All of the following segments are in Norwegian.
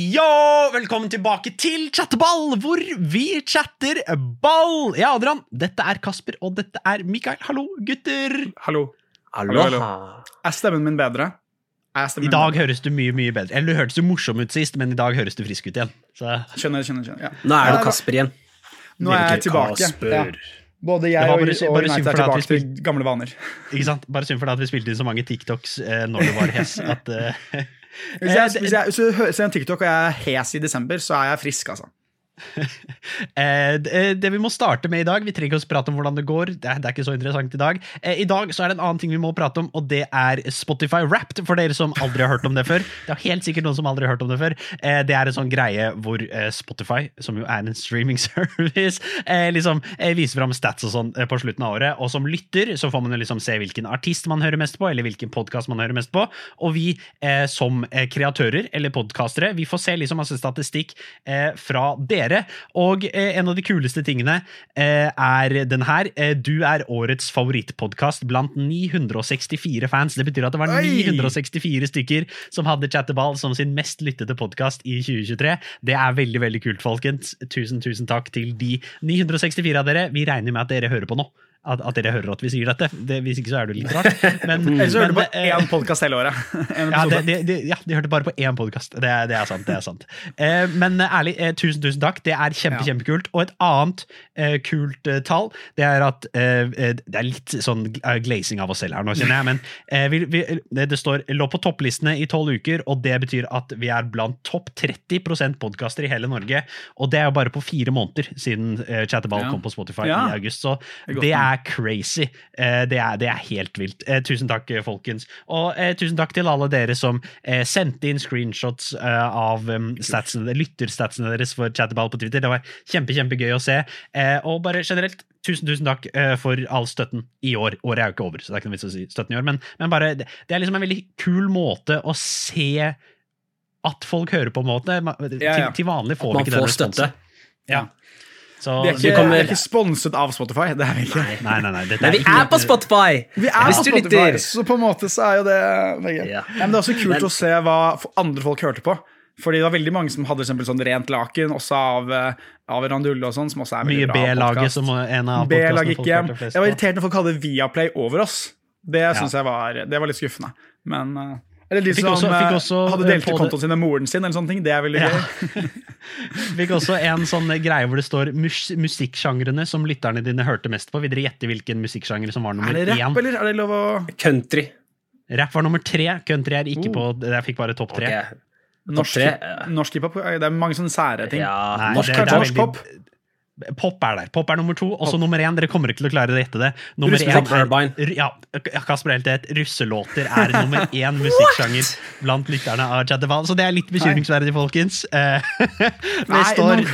Yo! Velkommen tilbake til Chatteball, hvor vi chatter ball. Jeg er Adrian, dette er Kasper, og dette er Mikael. Hallo, gutter. Hallo. Hallo. hallo. Er stemmen min bedre? Er I dag min høres du mye mye bedre. Eller du hørtes jo morsom ut sist, men i dag høres du frisk ut igjen. Så? Skjønner, skjønner. skjønner. Ja. Nå er du Kasper igjen. Nå er jeg tilbake. Ja. Både jeg og, bare og United er for deg at tilbake vi til gamle vaner. ikke sant? Bare synd for deg at vi spilte inn så mange TikToks eh, når du var hes. At, eh, Hvis jeg, eh, hvis jeg, hvis du ser en TikTok og jeg er hes i desember, så er jeg frisk, altså. Eh, det, det vi må starte med i dag Vi trenger ikke å prate om hvordan det går. Det er, ikke så interessant i dag. Eh, I dag så er det en annen ting vi må prate om, og det er Spotify Wrapped. For dere som aldri har hørt om det før. Det er helt sikkert noen som aldri har hørt om det før. Eh, det er en sånn greie hvor eh, Spotify, som jo er en streaming service, eh, liksom eh, viser fram stats og sånn eh, på slutten av året. Og som lytter så får man liksom se hvilken artist man hører mest på, eller hvilken podkast man hører mest på. Og vi eh, som eh, kreatører eller podkastere, vi får se liksom masse statistikk eh, fra dere. Og eh, en av de kuleste tingene eh, er den her. Eh, du er årets favorittpodkast blant 964 fans. Det betyr at det var Oi! 964 stykker som hadde Chatteball som sin mest lyttede podkast i 2023. Det er veldig veldig kult, folkens. Tusen, tusen takk til de 964 av dere. Vi regner med at dere hører på nå. At, at dere hører at vi sier dette. Det, hvis ikke så er det litt rart. Men, Ellers hører du på eh, én podkast hele året. Ja, det, det, ja, de hørte bare på én podkast. Det, er- det er sant. det er sant. Eh, men ærlig, eh, tusen tusen takk. Det er kjempe, Ja. kjempekult. Og et annet eh, kult eh, tall, det er at eh, Det er litt sånn glazing av oss selv her nå, kjenner jeg. Men vi, vi, det, står lå på topplistene i tolv uker, og det betyr at vi er blant topp 30% podkaster i hele Norge. Og det er jo bare på fire måneder siden eh, Chatterball Ja. kom på Spotify i august. Så er det nok. Er crazy. Eh, det, er, det er helt vilt. Eh, tusen takk, folkens. Og eh, tusen takk til alle dere som sendte inn screenshots av um, statsene, lytterstatsene deres for Chatterball på Twitter. Det var kjempe, kjempegøy å se. Og bare generelt, tusen, tusen takk for all støtten i år. Året er jo ikke over, så det er ikke noe vits å si støtten i år, men, men bare, det, er liksom en veldig kul måte å se at folk hører på, en måte. Til, til vanlig får vi ikke den responsen. Ja. Så, Vi er ikke, Vi kommer- vi er ikke sponset av Spotify. Det er vi ikke. Nei, nei, nei. dette Men vi er på Spotify! Vi er på Spotify, så på en måte så er jo det. Ja. Ja, men det er også kult Men- å se hva andre folk hørte på. Fordi det var veldig mange som hadde for eksempel sånn rent laken, også av, eh, av Randulle og sånn, som også er veldig Mye B-laget som en av B-lag podcastene ikke. folk hørte flest Jeg var på. irritert når folk hadde Viaplay over oss. Det synes jeg var, det var litt skuffende. Men eh, Eller de som også- eh, også, hadde delt ut kontoen sin med moren sin, eller sånne ting. Det er veldig Ja. gøy. Fikk også en sånn greie hvor det står mus musikksjangrene som lytterne dine hørte mest på. Vil dere gjette hvilken musikksjanger som var nummer Er det én? eller er det lov å Country. Rapp var nummer tre. Country er ikke Oh. på Jeg fikk bare topp tre. Okay. Norsk, norsk hiphop? Det er mange sånne sære ting. Ja, Nei, norsk det- kanskje det er norsk veldig- pop? Pop er der. Pop er nummer to. Også Pop. nummer én. Dere kommer ikke til å klare å gjette det. Nummer én er- Ja, Kasper helt rett. Russelåter er nummer én musikksjanger blant lytterne av Chatteval. Så det er litt bekymringsverdig, folkens. Eh, Det Nei, står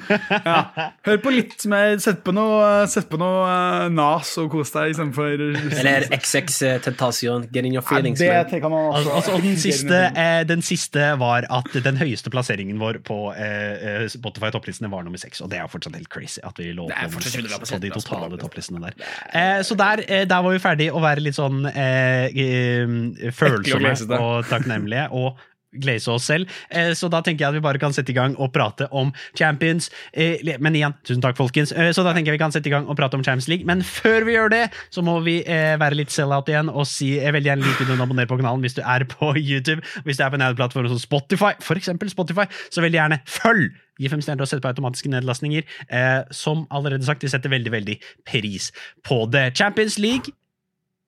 Ja. Hør på litt mer. Sett på noe, sett på noe eh, Nas og kos deg istedenfor Eller XX eh, Tentacion. Get in your Ja, det man. kan man Altså, også altså, og den, siste, eh, den siste var at den høyeste plasseringen vår på eh, eh, Spotify-topplistene var nummer seks. Og det er fortsatt helt crazy at vi lå på nummer fortsatt seks 100% på de totale topplisten. topplistene der. Eh, så der, eh, der var vi ferdig å være litt sånn eh, eh, følsomme og takknemlige. og glaze oss selv. Eh, Så da tenker jeg at vi bare kan sette i gang og prate om Champions. Eh, Men igjen, tusen takk, folkens. Så da tenker jeg vi kan sette i gang og prate om Champions League. Men før vi gjør det, så må vi være litt sell-out igjen og si veldig gjerne like og abonner på kanalen hvis du er på YouTube. Hvis du er på en plattform som Spotify, eksempel Spotify, så veldig gjerne følg! Gi fem stjerner og sett på automatiske nedlastninger. Eh, som allerede sagt, vi setter veldig, veldig pris på det. Champions League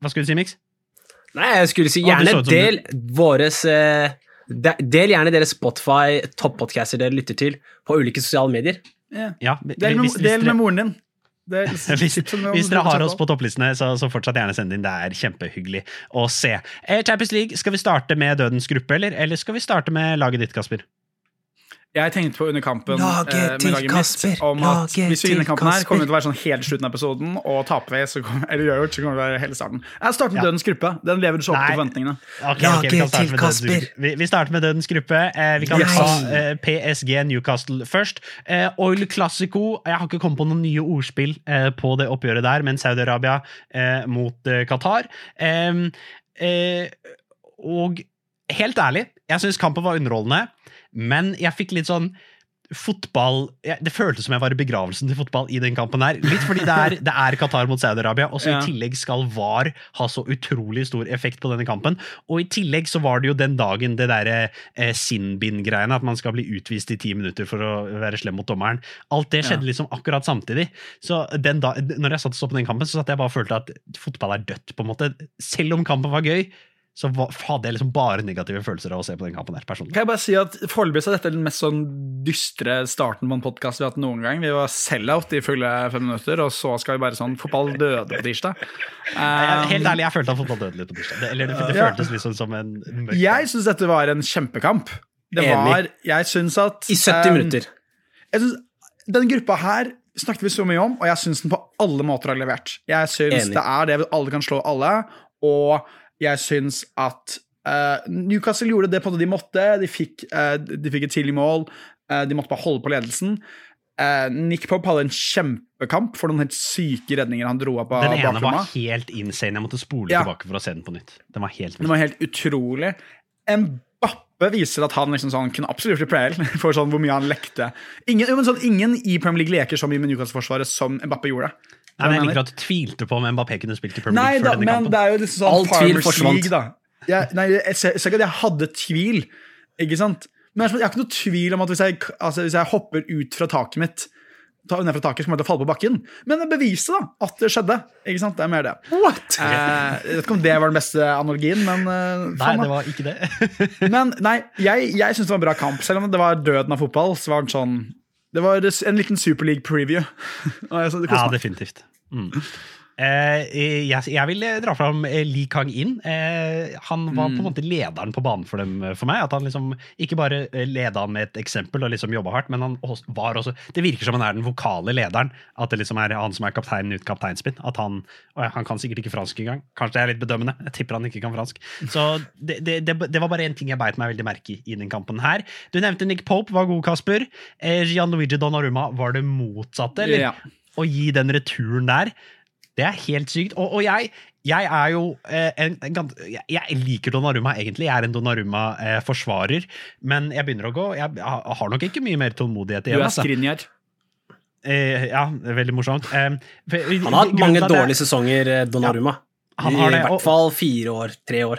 Hva skulle du si, Mix? Nei, jeg skulle si gjerne som del våres eh, Del gjerne deres Spotify toppodcaster dere lytter til, på ulike sosiale medier. Ja. Ja, Del med, del med moren din. Det Hvis, hvis dere har oss på topplistene, så, så fortsatt gjerne send inn. Det er kjempehyggelig å se. Eh, Champions League, Skal vi starte med Dødens gruppe, eller, eller skal vi starte med laget ditt, Kasper? Jeg tenkte på under kampen Laget eh, med laget mitt om at laget hvis vi vinner kampen her, kommer det til å være sånn helt slutten av episoden, og taper vi, så kommer, eller gjør det, så kommer det til å være hele starten. Jeg starter med Ja. Dødens gruppe. Den lever så opp til forventningene. Okay, okay, vi kan til med Dødens. Vi, vi starter med Dødens gruppe. Eh, vi kan Yes. ta eh, PSG Newcastle først. Eh, Oil Classico. Jeg har ikke kommet på noen nye ordspill eh, på det oppgjøret der, men Saudi-Arabia eh, mot eh, Qatar. Eh, og helt ærlig, jeg syns kampen var underholdende. Men jeg fikk litt sånn fotball Det føltes som jeg var i begravelsen til fotball i den kampen her. Litt fordi det er, det er Qatar mot Saudi-Arabia, og så Ja. i tillegg skal VAR ha så utrolig stor effekt på denne kampen. Og i tillegg så var det jo den dagen det derre eh, Sinbin-greiene, at man skal bli utvist i ti minutter for å være slem mot dommeren. Alt det skjedde liksom akkurat samtidig. Så den da, når jeg satt og så på den kampen, så satt jeg bare og følte at fotball er dødt, på en måte. Selv om kampen var gøy, så hadde jeg liksom bare negative følelser av å se på den kampen her, personlig. Kan jeg bare si at Foreløpig så er dette den mest sånn dystre starten på en podkast vi har hatt noen gang. Vi var sell-out i fulle fem minutter, og så skal vi bare sånn Fotball døde på tirsdag. Um, helt ærlig, jeg følte at fotball døde litt på tirsdag. Det, eller det, det Ja. føltes liksom som en mørk Jeg syns dette var en kjempekamp. Det Enig. var Jeg synes at I 70 um, minutter. jeg synes, Den gruppa her snakket vi så mye om, og jeg syns den på alle måter har levert. Jeg syns det er det alle kan slå alle, og jeg syns at uh, Newcastle gjorde det på det de måtte. De fikk, uh, de fikk et tidlig mål. Uh, de måtte bare holde på ledelsen. Nick Pope hadde en kjempekamp for noen helt syke redninger han dro opp av på Den ene bakrommet. var helt insane. Jeg måtte spole Ja. tilbake for å se den på nytt. Den var helt den var helt utrolig. Mbappe viser at han liksom sånn, kunne absolutt det Prael for sånn hvor mye han lekte. Ingen, sånn, ingen i Premier League leker så mye med Newcastle-forsvaret som Mbappe gjorde. Nei, men Jeg liker at du tvilte på om Mbappé kunne spilt i Premier Nei League da, før denne men kampen. det er jo liksom sånn All tvil Farmers forsvant. League, da. Jeg, nei, jeg ser jeg ser ikke at jeg hadde tvil, ikke sant? Men jeg har ikke noe tvil om at hvis jeg, altså, hvis jeg hopper ut fra taket mitt, ta ned fra taket, så kommer jeg til å falle på bakken. Men det beviste da at det skjedde. Ikke sant? Det er mer det. What? Eh, jeg vet ikke om det var den beste analogien, men eh, Nei, faen da. det var ikke det. Men nei, jeg, jeg syns det var en bra kamp. Selv om det var døden av fotball, så var det sånn Det var en liten Superleague-preview. Ja, definitivt. Mm. Eh, jeg, jeg vil eh, dra fram Li Kang-in. Eh, han var på en måte lederen på banen for dem eh, for meg. At han liksom Ikke bare eh, leda med et eksempel og liksom jobba hardt, men han var også Det virker som han er den vokale lederen. At det liksom er han som er kapteinen uten kapteinspinn. At han Han kan sikkert ikke fransk engang. Kanskje det er litt bedømmende. Jeg tipper han ikke kan fransk. Så det, det, det, det var bare én ting jeg beit meg veldig merke i i den kampen her. Du nevnte Nick Pope var god, Kasper. Eh, Gianluigi Donnarumma var det motsatte, eller? Ja. Å gi den returen der, det er helt sykt. Og, og jeg, jeg er jo eh, en, en, gans- jeg, jeg liker Donnarumma egentlig. Jeg er en Donnarumma-forsvarer. men jeg begynner å gå Jeg har nok ikke mye mer tålmodighet Du er Altså. Eh, ja, det er veldig morsomt. Eh, for- Han har hatt mange dårlige sesonger, eh, Donnarumma. han har I det, hvert fall fire år, tre år.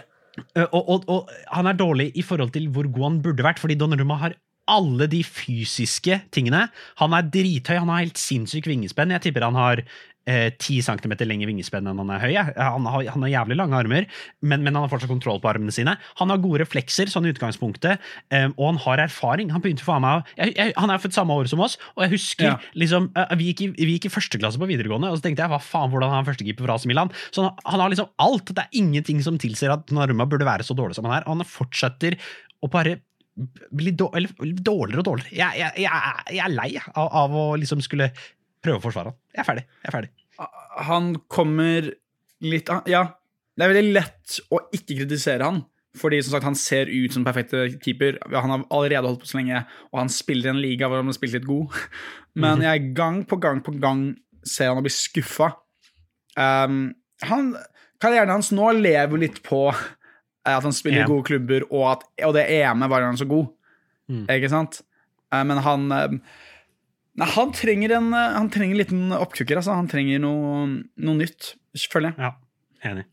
Eh, Og, og, og han er dårlig i forhold til hvor god han burde vært, fordi Donnarumma har alle de fysiske tingene. Han er drithøy, han har helt sinnssyk vingespenn. Jeg tipper han har eh, 10 cm lengre vingespenn enn han er høy. Han har, han har jævlig lange armer, men, men han har fortsatt kontroll på armene sine. Han har gode reflekser, sånn i utgangspunktet, eh, og han har erfaring. Han begynte for meg, jeg, jeg, Han er født samme år som oss, og jeg husker Ja. liksom, eh, vi, gikk i, vi gikk i første klasse på videregående, og så tenkte jeg hva faen, hvordan har han førstekeeper for AC Milan? Så han, han har liksom alt. Det er ingenting som tilsier at Naruma burde være så dårlig som han er. Han fortsetter å bare bli dår- dårligere og dårligere. Jeg, jeg, jeg, jeg er lei av, av å liksom skulle prøve å forsvare han. Jeg er ferdig. Jeg er ferdig. Han kommer litt Ja, det er veldig lett å ikke kritisere han. Fordi som sagt, han ser ut som den perfekte keeper. Han har allerede holdt på så lenge, og han spiller i en liga hvor han har spilt litt god. Men jeg gang på gang på gang ser han å bli skuffa. Um, han, karrieren hans nå lever litt på at han spiller i gode klubber, og, at, og det EM-et var han så god. Mm. Ikke sant? Eh, men han eh, Nei, han trenger en, eh, han trenger en liten oppkukker. Altså. Han trenger noe, noe nytt, føler jeg. Ja, enig.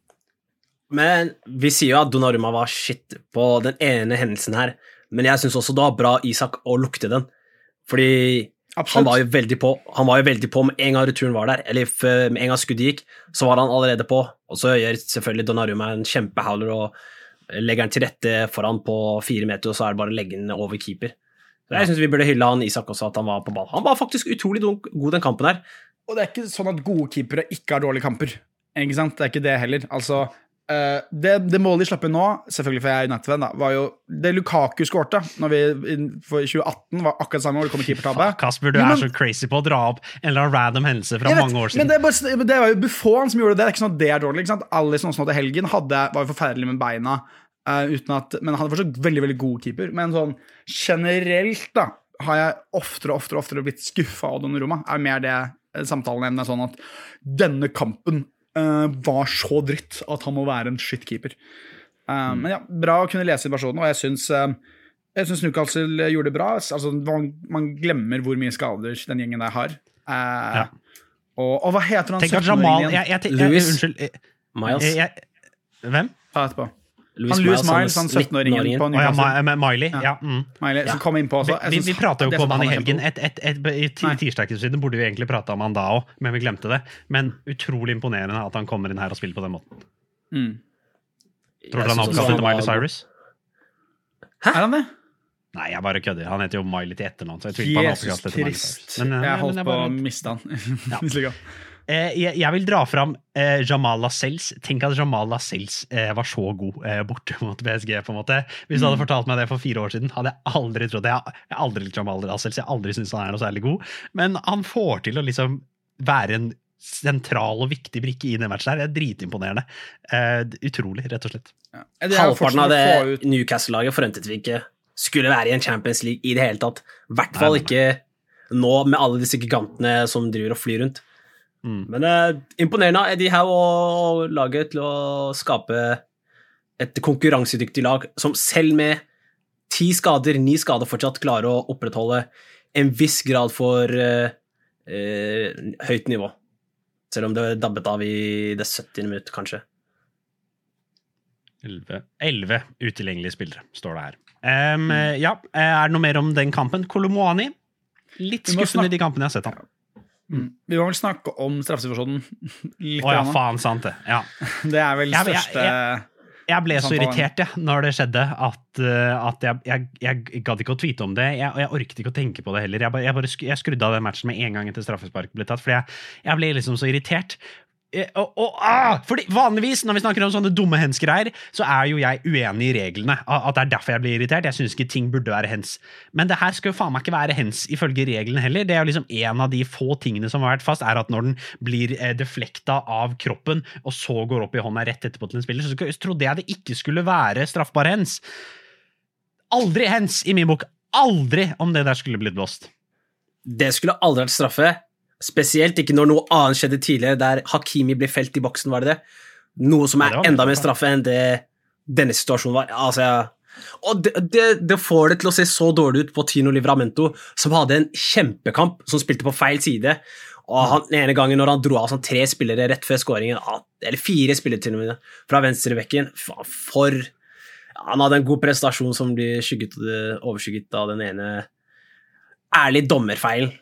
Men vi sier jo at Donnarumma var shit på den ene hendelsen her, men jeg syns også det var bra Isak å lukte den. Fordi han var jo veldig på Han var jo veldig på med en gang returen var der, eller med en gang skuddet gikk, så var han allerede på. Og så gjør selvfølgelig Donnarumma en kjempehowler og legger den til rette foran på fire meter, og så er det bare å legge den over keeper. Så jeg syns vi burde hylle han Isak også, at han var på ball. Han var faktisk utrolig god den kampen her. Og det er ikke sånn at gode keepere ikke har dårlige kamper. Ikke sant? Det er ikke det heller. Altså, eh, det, det målet de slapp inn nå, selvfølgelig for jeg er United-venn, var jo det Lukaku skårte når vi, i- for 2018, var akkurat samme år det kom keepertabbe. Kasper, du men- er så crazy på å dra opp en eller annen random hendelse fra vet, mange år Men siden. det, er bare, men det var jo Buffon som gjorde det. Det er ikke sånn at det er dårlig. ikke sant? Alisson også nå til helgen hadde, var jo forferdelig med beina, uten at, men han er fortsatt veldig veldig god keeper. Men sånn generelt da, har jeg oftere og oftere, oftere blitt skuffa av Donnarumma. Er mer det eh, samtaleemnet sånn at denne kampen uh, var så dritt at han må være en shitkeeper. Uh, Men ja, bra å kunne lese situasjonen, og jeg syns Jeg syns Newcastle gjorde det bra. Altså, man, man glemmer hvor mye skader den gjengen der har. Eh, Ja. og, og hva heter han Tenk at Jamal jeg, jeg, jeg, Louis. Unnskyld. jeg- Miles. jeg- jeg- Hvem? Ta etterpå. Louis Han Louis Miles, han 17-åringen 19-åringen. på ja, Newcastle. Ma- Ma- Miley. Ja. Ja. Mm. Miley, Ja. som kom inn på også. Vi, vi prata jo ikke om han i helgen. Et, Et, et, et, i ti- siden burde vi egentlig prata om han da òg, men vi glemte det. Men utrolig imponerende at han kommer inn her og spiller på den måten. Mm. Tror du han er oppkalt etter Miley Cyrus? Hæ? Er han det? Nei, jeg bare kødder. Han heter jo Miley til etternavn. Så jeg tviler på han er Jesus oppkalt etter Miley. Cyrus. Men, eh, Jeg men holdt jeg på å miste han. Ja. Eh, jeg, jeg vil dra fram eh, Jamal Lascelles. Tenk at Jamal Lascelles eh, var så god eh, borte mot PSG. på en måte. Hvis du Mm. hadde fortalt meg det for fire år siden, hadde jeg aldri trodd det. Jeg har aldri likt Jamal Lascelles, jeg har aldri syntes han er noe særlig god. Men han får til å liksom være en sentral og viktig brikke i den matchen her. Det er dritimponerende. Eh, utrolig, rett og slett. Ja. Det Halvparten av det Newcastle-laget forventet vi ikke skulle være i en Champions League i det hele tatt. I hvert fall ikke nå med alle disse gigantene som driver og flyr rundt. Mm. Men eh, imponerende av Eddie Howe og laget til å skape et konkurransedyktig lag som selv med ti skader, ni skader fortsatt klarer å opprettholde en viss grad for eh, eh, høyt nivå. Selv om det dabbet av i det 70. minutt, kanskje. Elleve- utilgjengelige spillere, står det her. Um, ja, eh, Er det noe mer om den kampen? Kolomoani? Litt skuffende i de kampene jeg har sett ham. Mm. Vi må vel snakke om straffesituasjonen litt. Å ja, faen sant det. Ja. Det er vel største jeg, jeg- største Jeg ble så irritert jeg, når det skjedde, at, eh, at jeg, jeg, jeg gadd ikke å tweete om det. Jeg, og jeg orket ikke å tenke på det heller. Jeg, bare, jeg, bare sk jeg skrudde av den matchen med en gang etter straffespark ble tatt, for jeg, jeg ble liksom så irritert. Eh, Og, og, ah, fordi Vanligvis når vi snakker om sånne dumme hens-greier, så er jo jeg uenig i reglene. At det er derfor jeg blir irritert. Jeg syns ikke ting burde være hens. Men det her skal jo faen meg ikke være hens ifølge reglene heller. Det er jo liksom En av de få tingene som har vært fast, er at når den blir eh, deflekta av kroppen, og så går opp i hånda rett etterpå til en spiller, så skal- trodde jeg det ikke skulle være straffbar hens. Aldri hens i min bok. Aldri om det der skulle blitt blåst. Det skulle aldri vært straffe. Spesielt ikke når noe annet skjedde tidligere, der Hakimi ble felt i boksen, var det det? Noe som er enda mer straffe enn det denne situasjonen var. Altså, ja. og det, det, det får det til å se så dårlig ut på Tino Livramento, som hadde en kjempekamp, som spilte på feil side. Og han, den ene gangen når han dro av sånn tre spillere rett før skåringen, eller fire spillere til og med, fra venstrebekken For Han hadde en god prestasjon som blir skygget, overskygget av den ene ærlig dommerfeilen.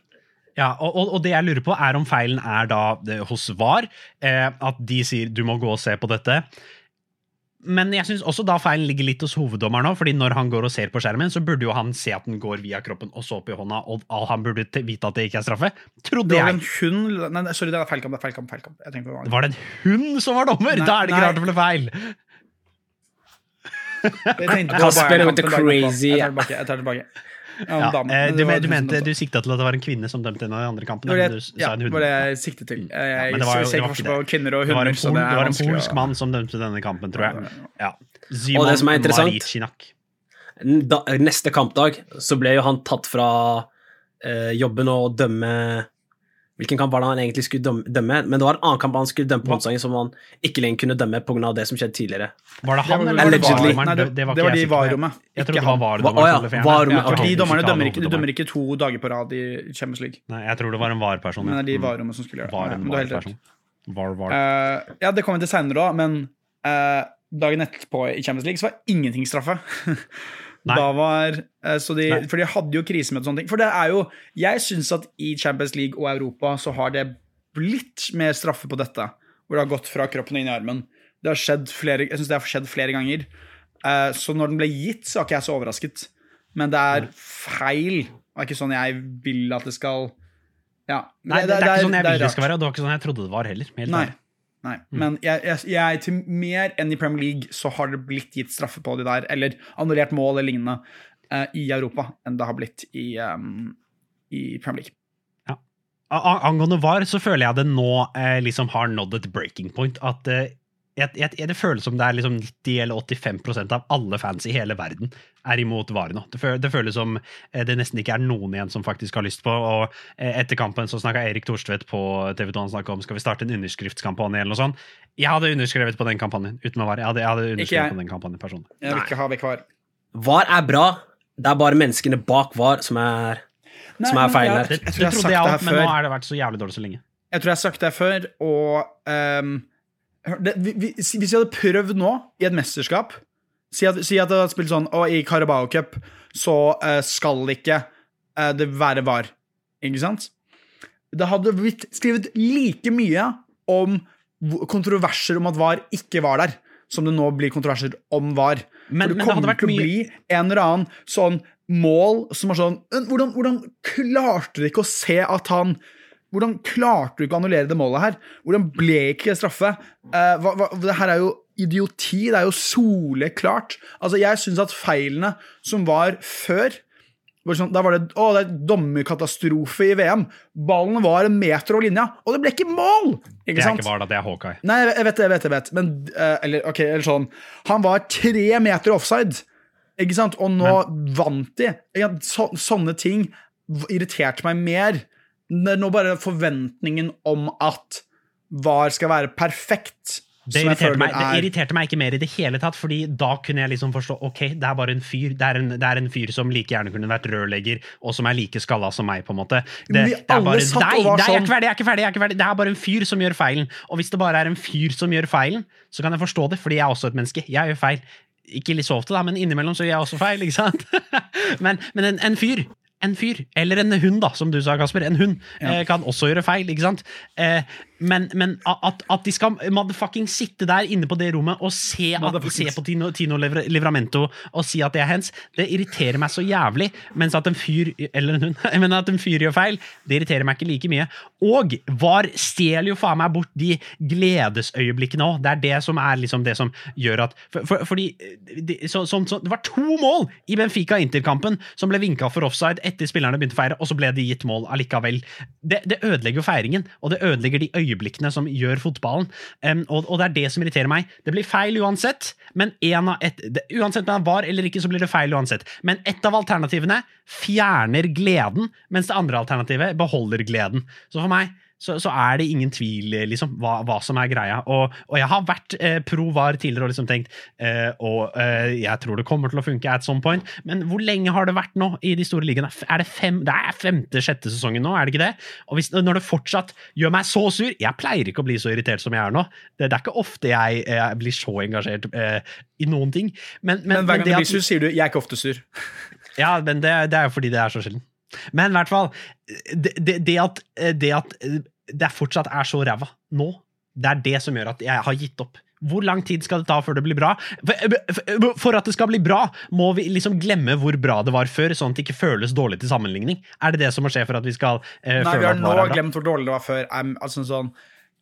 Ja, og, og, og det jeg lurer på, er om feilen er da det, hos VAR. Eh, at de sier du må gå og se på dette. Men jeg syns også da feilen ligger litt hos hoveddommeren òg, fordi når han går og ser på skjermen, så burde jo han se at den går via kroppen og så opp i hånda, og han burde vite at det ikke er straffe. Trodde Det var jeg. en hund Nei, sorry, det er feil kamp. Det er feil kamp, feil kamp. Jeg det. Var det en hund som var dommer? Nei, da er det ikke nei. rart det ble feil. Jeg Kasper with the crazy- Jeg tar det tilbake. Jeg tar det tilbake. Ja, Ja, damen. eh, du, men- du mente du sikta til at det var en kvinne som dømte en av de andre kampene? Det det, du ja, det var det jeg siktet til. Jeg, ja, det var ser ikke forskjell på kvinner og Det var en, pol, det var en polsk mann som dømte denne kampen, tror jeg. Ja. Og det som er interessant- da, neste kampdag så ble jo han tatt fra eh, jobben å dømme Hvilken kamp var det han egentlig skulle dømme? Men det var en annen kamp han skulle dømme på onsdagen som han ikke lenger kunne dømme pga. det som skjedde tidligere. Var det han, eller var det. VAR-dommeren? Det, Det var det var de i. VAR-rommet. Jeg trodde det var. VAR-dommeren ja. VAR-rommet, Ja, dommerne dømmer ikke, de dømmer ikke to dager på rad i Champions League. Nei, jeg tror det var en VAR-person. Men det er de i Mm. VAR-rommet som skulle gjøre det. Var en rett. VAR-person. VAR, VAR. Uh, ja, det kommer vi til seinere òg, men uh, dagen etterpå i Champions League så var ingenting straffe. Da var, eh, så de, Nei. for de hadde jo krisemøte og sånne ting. For det er jo Jeg syns at i Champions League og Europa så har det blitt mer straffe på dette. Hvor det har gått fra kroppen og inn i armen. Det har skjedd flere, jeg synes det har skjedd flere ganger. Eh, så når den ble gitt, så er ikke jeg så overrasket. Men det er feil. Det er ikke sånn jeg vil at det skal Ja. Nei, det, det, er ikke sånn jeg vil det skal være, og det var ikke sånn jeg trodde det var heller. Helt Nei. ærlig. Nei. Men jeg, jeg, jeg, til mer enn i Premier League så har det blitt gitt straffe på de der, eller annullert mål eller lignende, uh, i Europa enn det har blitt i, um, i Premier League. Ja. Angående VAR så føler jeg det nå eh, liksom har nådd et breaking point. At eh, jeg, jeg, det føles som det er liksom 90 eller 85% av alle fans i hele verden er imot VAR nå. Det føles, det føles som eh, det nesten ikke er noen igjen som faktisk har lyst på. og eh, Etter kampen så snakka Erik Thorstvedt på TV 2 han snakket om skal vi starte en underskriftskampanje eller noe sånt. Jeg hadde underskrevet på den kampanjen uten å være Jeg hadde, jeg hadde jeg. underskrevet på den kampanjen personlig. Jeg vil ikke ha vekk VAR. VAR er bra Det er bare menneskene bak VAR som er, Nei, som er men feil jeg- her. Det, jeg det jeg trodde jeg her men nå før. har det vært så jævlig dårlig så lenge. Jeg tror jeg har sagt det før, og ehm, hør, det, vi, vi, Hvis vi hadde prøvd nå, i et mesterskap Si at, si at det hadde spilt sånn Og i Carabao Cup så uh, skal ikke uh, det være VAR. Ikke sant? Det hadde blitt skrevet like mye om kontroverser om at VAR ikke var der, som det nå blir kontroverser om VAR. Men- For det kommer til å mye- bli en eller annen sånn mål som er sånn Hvordan, hvordan klarte de ikke å se at han hvordan klarte du ikke å annullere det målet her? Hvordan ble ikke det straffe? Uh, hva, hva, det her er jo idioti. Det er jo soleklart. Altså, jeg syns at feilene som var før var sånn, Da var det å, det er dommerkatastrofe i VM. Ballen var en meter over linja, og det ble ikke mål! Ikke Det er sant? ikke bare det, det er Hawkeye. Nei, jeg vet det, jeg vet det, jeg vet. Men, uh, eller, ok, eller sånn Han var tre meter offside, ikke sant? Og nå vant de. Ja, så, sånne ting irriterte meg mer. Nå bare forventningen om at VAR skal være perfekt. Det irriterte, meg, det er- irriterte meg ikke mer i det hele tatt, fordi da kunne jeg liksom forstå ok, det er bare en fyr det er en, det er en fyr som like gjerne kunne vært rørlegger, og som er like skalla som meg. på en måte. Det, vi alle bare, satt nei, og var nei, sånn- jeg er ikke ferdig, jeg er ikke ferdig. Det er bare en fyr som gjør feilen. Og hvis det bare er en fyr som gjør feilen, så kan jeg forstå det, fordi jeg er også et menneske. Jeg gjør feil. Ikke litt så ofte, da, men innimellom så gjør jeg også feil. ikke sant? men men en, en fyr en fyr, eller en hund, da, som du sa, Kasper. En hund ja. kan også gjøre feil, ikke sant? Eh, men, men at, at de skal motherfucking sitte der inne på det rommet og se, at, se på Tino, Tino Livramento og si at det er hens, det irriterer meg så jævlig. Mens at en fyr eller en hund, men at en fyr gjør feil, det irriterer meg ikke like mye. Og VAR stjeler jo faen meg bort de gledesøyeblikkene òg. Det er det som er liksom det som gjør at for, for, Fordi de, så, så, så, Det var to mål i Benfica-Inter-kampen som ble vinka for offside etter spillerne begynte å feire, og så ble de gitt mål allikevel. Det, det ødelegger jo feiringen, og det ødelegger de øyeblikkene som gjør fotballen. Um, og, og det er det som irriterer meg. Det blir feil uansett, men en av et, det, uansett om det er var eller ikke, så blir det feil uansett. Men ett av alternativene fjerner gleden, mens det andre alternativet beholder gleden. Så for meg så, så er det ingen tvil liksom, hva, hva som er greia. Og, og jeg har vært eh, pro VAR tidligere og liksom tenkt eh, og eh, jeg tror det kommer til å funke at some point, men hvor lenge har det vært nå i de store ligaene? Er det fem, det er femte-sjette sesongen nå, er det ikke det? Og hvis, når det fortsatt gjør meg så sur Jeg pleier ikke å bli så irritert som jeg er nå. Det, det er ikke ofte jeg, jeg blir så engasjert eh, i noen ting. Men, men, Men hver gang det du blir sur, sier du 'jeg er ikke ofte sur'. ja, men det, det er jo fordi det er så sjelden. Men i hvert fall, det, det, det, at, det at det fortsatt er så ræva nå, det er det som gjør at jeg har gitt opp. Hvor lang tid skal det ta før det blir bra? For, at det skal bli bra, må vi liksom glemme hvor bra det var før, sånn at det ikke føles dårlig til sammenligning. Er det det som må skje for at vi skal eh, Nei, vi føle har at nå VAR bra? glemt hvor dårlig det var før. Um, altså sånn,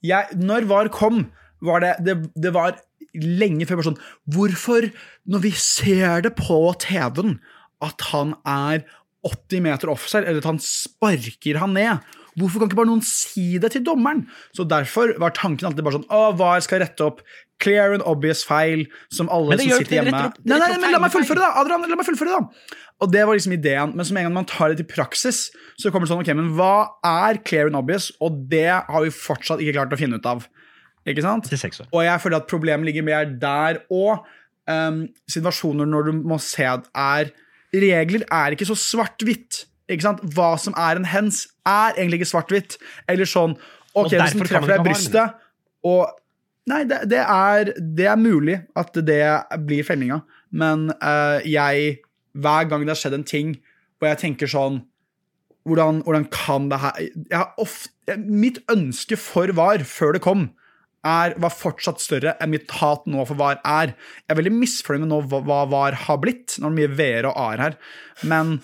jeg, når VAR kom, var det, det, det var lenge før sånn Hvorfor, når vi ser det på TV-en, at han er 80 meter offside, eller at han sparker han ned Hvorfor kan ikke bare noen si det til dommeren? Så Derfor var tanken alltid bare sånn Å, VAR skal rette opp clear and obvious feil som alle som sitter hjemme opp- Nei, nei, men la meg fullføre, da! Adrian, la meg fullføre, da! Og det var liksom ideen. Men som en gang man tar det til praksis, så kommer det sånn Ok, men hva er clear and obvious? Og det har vi fortsatt ikke klart å finne ut av. Ikke sant? Og jeg føler at problemet ligger mer der og um, situasjoner når du må se at er Regler er ikke så svart-hvitt. Hva som er en hens, er egentlig ikke svart-hvitt. Eller sånn Ok, hvis den treffer deg i brystet, og Nei, det, det, er, det er mulig at det blir fellinga, men uh, jeg Hver gang det har skjedd en ting hvor jeg tenker sånn hvordan, hvordan kan det her jeg har ofte, Mitt ønske for VAR før det kom, er, var fortsatt større enn mitt hat nå for VAR er. Jeg er veldig misfornøyd med nå hva, VAR har blitt. Nå er det mye VR og AR her. Men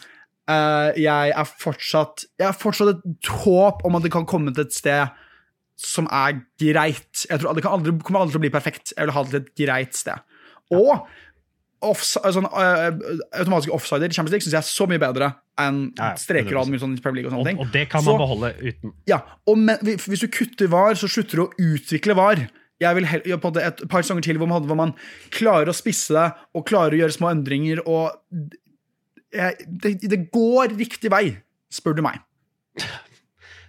uh, jeg er fortsatt Jeg har fortsatt et håp om at det kan komme til et sted som er greit. Jeg tror Det aldri, kommer aldri til å bli perfekt. Jeg vil ha det til et greit sted. Og offs, sånn, uh, automatiske offsider i Champions League syns jeg er så mye bedre enn streker og sånn i Premier League og Og, sånne ting. og det kan Så- man beholde uten Ja, og men, Hvis du kutter VAR, så slutter du å utvikle VAR. Jeg vil heller, på et par sanger til hvor man, hvor man klarer å spisse det og klarer å gjøre små endringer. og jeg, det, det går riktig vei, spør du meg.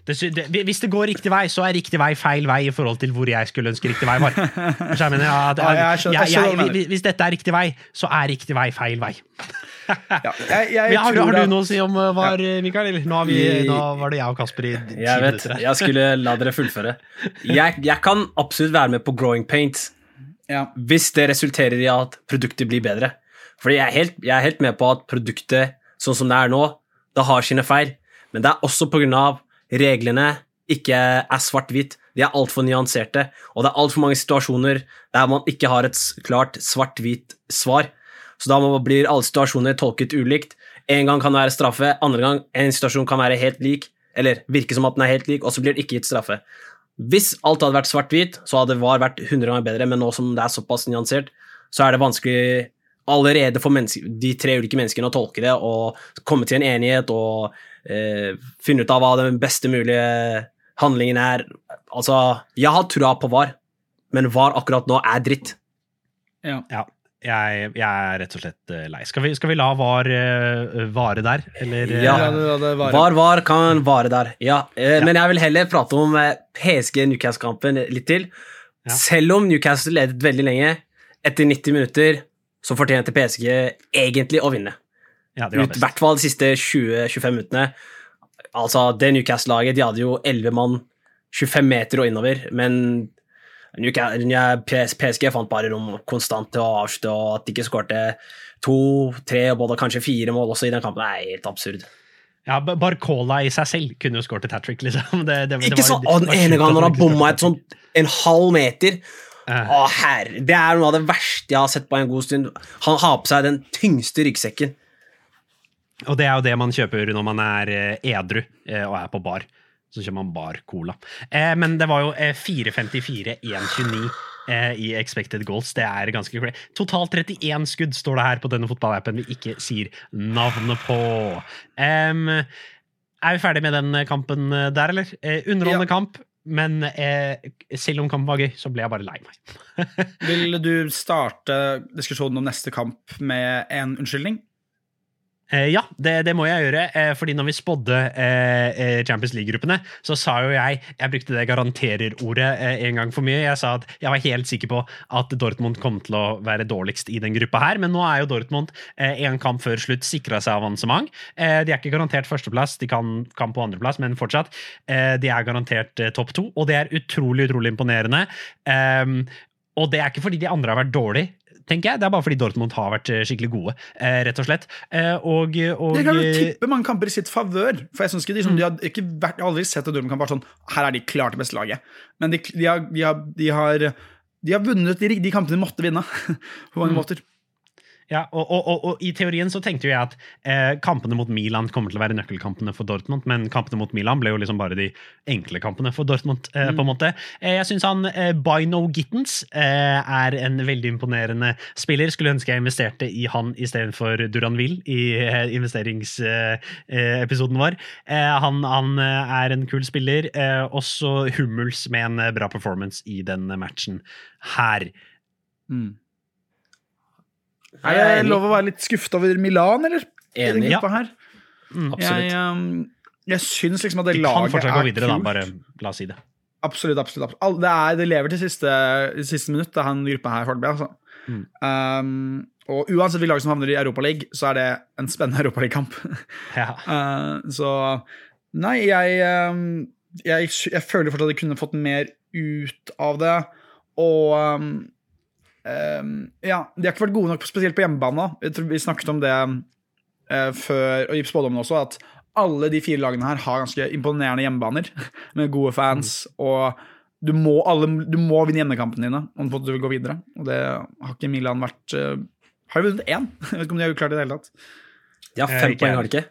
Det, det, hvis det går riktig vei, så er riktig vei feil vei i forhold til hvor jeg skulle ønske riktig vei var. Jeg mener, ja, det, Ja, jeg skjønner- jeg skjønner hva hvis- dette er riktig vei, så er riktig vei feil vei. Ja, jeg, jeg Men har, du- har du noe å si om hva VAR, Mikael? Nå, har vi, nå var det jeg og Kasper i ti Jeg vet, minutter jeg skulle la dere fullføre. Jeg, jeg kan absolutt være med på growing paint ja. hvis det resulterer i at produktet blir bedre. Fordi jeg er helt, jeg er helt med på at produktet, sånn som det er nå, det har sine feil. Men det er også på grunn av reglene ikke er svart-hvitt. De er altfor nyanserte, og det er altfor mange situasjoner der man ikke har et klart svart-hvitt svar. Så da blir alle situasjoner tolket ulikt. En gang kan det være straffe, andre gang en situasjon kan være helt lik, eller virke som at den er helt lik, og så blir det ikke gitt straffe. Hvis alt hadde vært svart-hvitt, så hadde VAR vært 100 ganger bedre, men nå som det er såpass nyansert, så er det vanskelig allerede for de tre ulike menneskene å tolke det og komme til en enighet og eh, finne ut av hva den beste mulige handlingen er. Altså, jeg har trua på VAR, men VAR akkurat nå er dritt. Ja. Ja, jeg, jeg er rett og slett uh, lei. Skal vi, skal vi la VAR uh, vare der, eller? uh, Ja. Vare. VAR, VAR kan vare der, ja. Eh, Men jeg vil heller prate om eh, PSG-Newcastle-kampen litt til. Ja. Selv om Newcastle ledet veldig lenge, etter 90 minutter så fortjente PSG egentlig å vinne. Ja, I hvert fall de siste 20-25 minuttene. Altså, det Newcastle-laget de hadde jo 11 mann 25 meter og innover, men PSG fant bare rom konstant til å avslutte, og at de ikke skårte to, tre og både kanskje fire mål også i den kampen, det er helt absurd. Ja, Ba- Barcola i seg selv kunne jo skåret et hat trick, liksom. Det, det, Ikke var- det var Den ene gangen når han bomma et sånt en halv meter uh. Å, herre, Det er noe av det verste jeg har sett på en god stund. Han har på seg den tyngste ryggsekken. Og det er jo det man kjøper når man er eh, edru eh, og er på bar. Så kjøper man bar cola. Eh, men det var jo eh, 4.54-1.29 eh, i expected goals. Det er ganske crazy. Totalt 31 skudd står det her på denne fotballappen vi ikke sier navnet på. Er vi ferdig med den kampen der, eller? Underholdende ja. kamp. Men eh, selv om kampen var gøy, så ble jeg bare lei meg. Vil du starte diskusjonen om neste kamp med en unnskyldning? Eh, ja, det, det må jeg gjøre. Eh, fordi når vi spådde eh, Champions League-gruppene, så sa jo jeg Jeg brukte det garanterer-ordet en gang for mye. Jeg sa at jeg var helt sikker på at Dortmund kom til å være dårligst i den gruppa her. Men nå er jo Dortmund en kamp før slutt sikra seg avansement. De er ikke garantert førsteplass, de kan, kamp på andreplass, men fortsatt. De er garantert topp to, og det er utrolig, utrolig imponerende. Eh, og det er ikke fordi de andre har vært dårlige, tenker jeg. Det er bare fordi Dortmund har vært eh, skikkelig gode, eh, rett og slett. Eh, og, og De kan jo tippe mange kamper i sitt favør. For jeg synes ikke de, som, de har ikke vært, jeg har aldri sett en Dortmund-kamp vært sånn Her er de klart det beste laget. Men de, de, har, de, har, de, har, de har vunnet de, de kampene de måtte vinne, på mange måter. Ja, og, og, og, og i teorien så tenkte jo jeg at eh, kampene mot Milan kommer til å være nøkkelkampene for Dortmund, men kampene mot Milan ble jo liksom bare de enkle kampene for Dortmund, eh, på en måte. Eh, jeg syns han eh, Bino Gittens eh, er en veldig imponerende spiller. Skulle ønske jeg investerte i han istedenfor Duranville i eh, investeringsepisoden vår. Eh, han, han er en kul spiller. Også Hummels med en bra performance i den matchen her. Mm. Er det lov å være litt skuffet over Milan, eller? Enig. Ja. her? Mm. Absolutt. Jeg, um, jeg syns liksom at det De kan laget fortsatt gå er videre, da. Bare la oss si det. Absolutt. absolutt, absolutt. Det, er, det lever til siste, siste minutt, det han gruppa her foreløpig. Altså. Mm. Um, og uansett hvilket lag som havner i Europaligaen, så er det en spennende Europaligakamp. Ja. Uh, så Nei, jeg, um, jeg Jeg føler fortsatt at jeg kunne fått mer ut av det. Og um, Ja, de har ikke vært gode nok, spesielt på hjemmebane. Jeg tror Vi snakket om det uh, før, og i spådommen også, at alle de fire lagene her har ganske imponerende hjemmebaner med gode fans. Og du må, alle, du må vinne hjemmekampene dine om du vil gå videre. Og det har ikke Milan vært uh, Har de vunnet én? Jeg vet ikke om de har klart det i det hele tatt. De har Eh, fem poeng, har de ikke?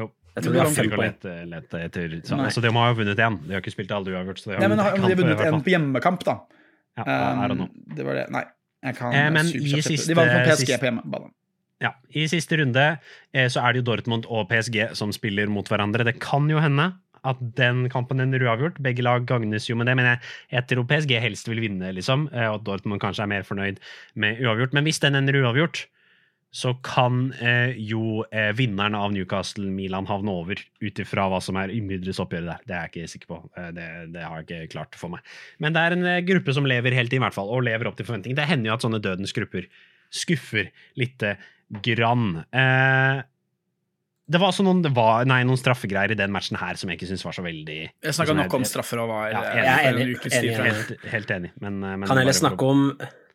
Jo. Jeg tror de har fem poeng. lete, lete etter så, altså, De har jo vunnet én. De har ikke spilt alle uavgjort. så de har Nei, men vunnet har, de har vunnet en på hjemmekamp, da. Ja. Um, det var det. Nei. Eh, men i siste- De vant PSG på hjemmebane. Ja, I siste runde eh, så er det jo Dortmund og PSG som spiller mot hverandre. Det kan jo hende at den kampen ender uavgjort. Begge lag gagnes jo med det, men jeg, jeg tror PSG helst vil vinne, liksom, eh, og at Dortmund kanskje er mer fornøyd med uavgjort. Men hvis den ender uavgjort, så kan eh, jo eh, vinneren av Newcastle-Milan havne over, ut ifra hva som er innbyrdes oppgjøret der. Det er jeg ikke sikker på. Eh, det, det, har jeg ikke klart for meg. Men det er en eh, gruppe som lever helt i hvert fall, og lever opp til forventning. Det hender jo at sånne dødens grupper skuffer lite grann. Eh, det var også noen, var, nei, noen straffegreier i den matchen her som jeg ikke syns var så veldig Jeg snakka nok om straffer og var Ja, eh, jeg er enig, enig, enig. Helt, helt enig. Men, eh, men Kan heller bare for snakke om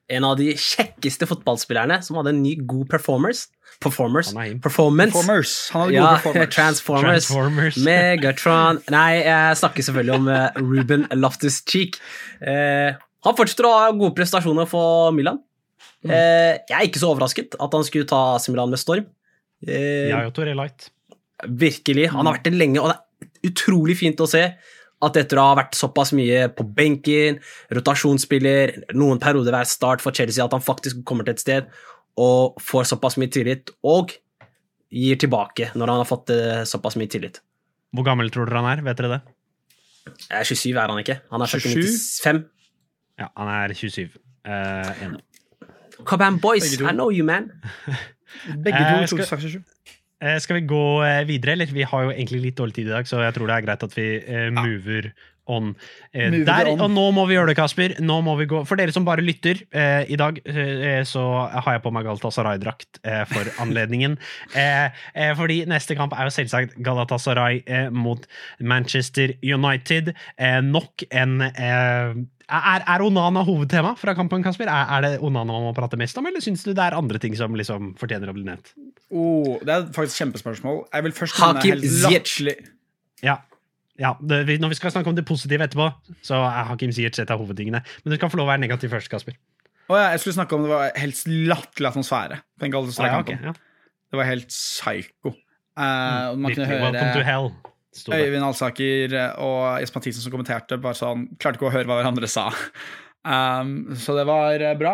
en av de kjekkeste fotballspillerne som hadde en ny god performance. Performers. Er. Performance. Performers. Han hadde Ja, gode performers. Transformers. Transformers. Megatron Nei, jeg snakker selvfølgelig om eh, Ruben Loftus-Cheek. Eh, han fortsetter å ha gode prestasjoner for Milan. Mm. Eh, jeg er ikke så overrasket at han skulle ta AC Milan med storm. Eh, Ja, jo, Toré Light. Virkelig. Han har vært det lenge, og det er utrolig fint å se at etter å ha vært såpass mye på benken, rotasjonsspiller, noen perioder hver start for Chelsea, at han faktisk kommer til et sted og får såpass mye tillit, og gir tilbake når han har fått eh, såpass mye tillit. Hvor gammel tror dere han er? Vet dere det? Eh, 27 er han ikke. Han er født i 27? Ja, han er 27. Uh, enig. Kabam Boys, I know you, man. Begge Eh, to skal- tok 67. Eh, skal vi gå eh, videre, eller? Vi har jo egentlig litt dårlig tid i dag, så jeg tror det er greit at vi eh, mover on eh, Mover der. on. Og nå må vi gjøre det, Kasper. Nå må vi gå. For dere som bare lytter, eh, i dag eh, så har jeg på meg Galatasaray-drakt for anledningen. Eh, eh, fordi neste kamp er jo selvsagt Galatasaray mot Manchester United. Nok en eh, er, er Onana hovedtema fra kampen, Kasper? Er, er det Onana man må prate mest om, eller syns du det er andre ting som liksom fortjener å bli nevnt? Oh, det er faktisk kjempespørsmål. Jeg vil først Hakim Ziyech. Ja. ja det, når vi skal snakke om det positive etterpå, så er Hakim Ziyech et av hovedtingene. Men du kan få lov å være negativ først, Kasper. Å ja, jeg skulle snakke om det var helt latterlig atmosfære den Ah, ja, Galatasaray-kampen. ja. Det var helt psycho. Uh, man kunne høre Welcome to hell. Øyvind Alsaker og Jesper Mathisen som kommenterte, bare sånn Klarte ikke å høre hva hverandre sa. Um, så det var eh, bra.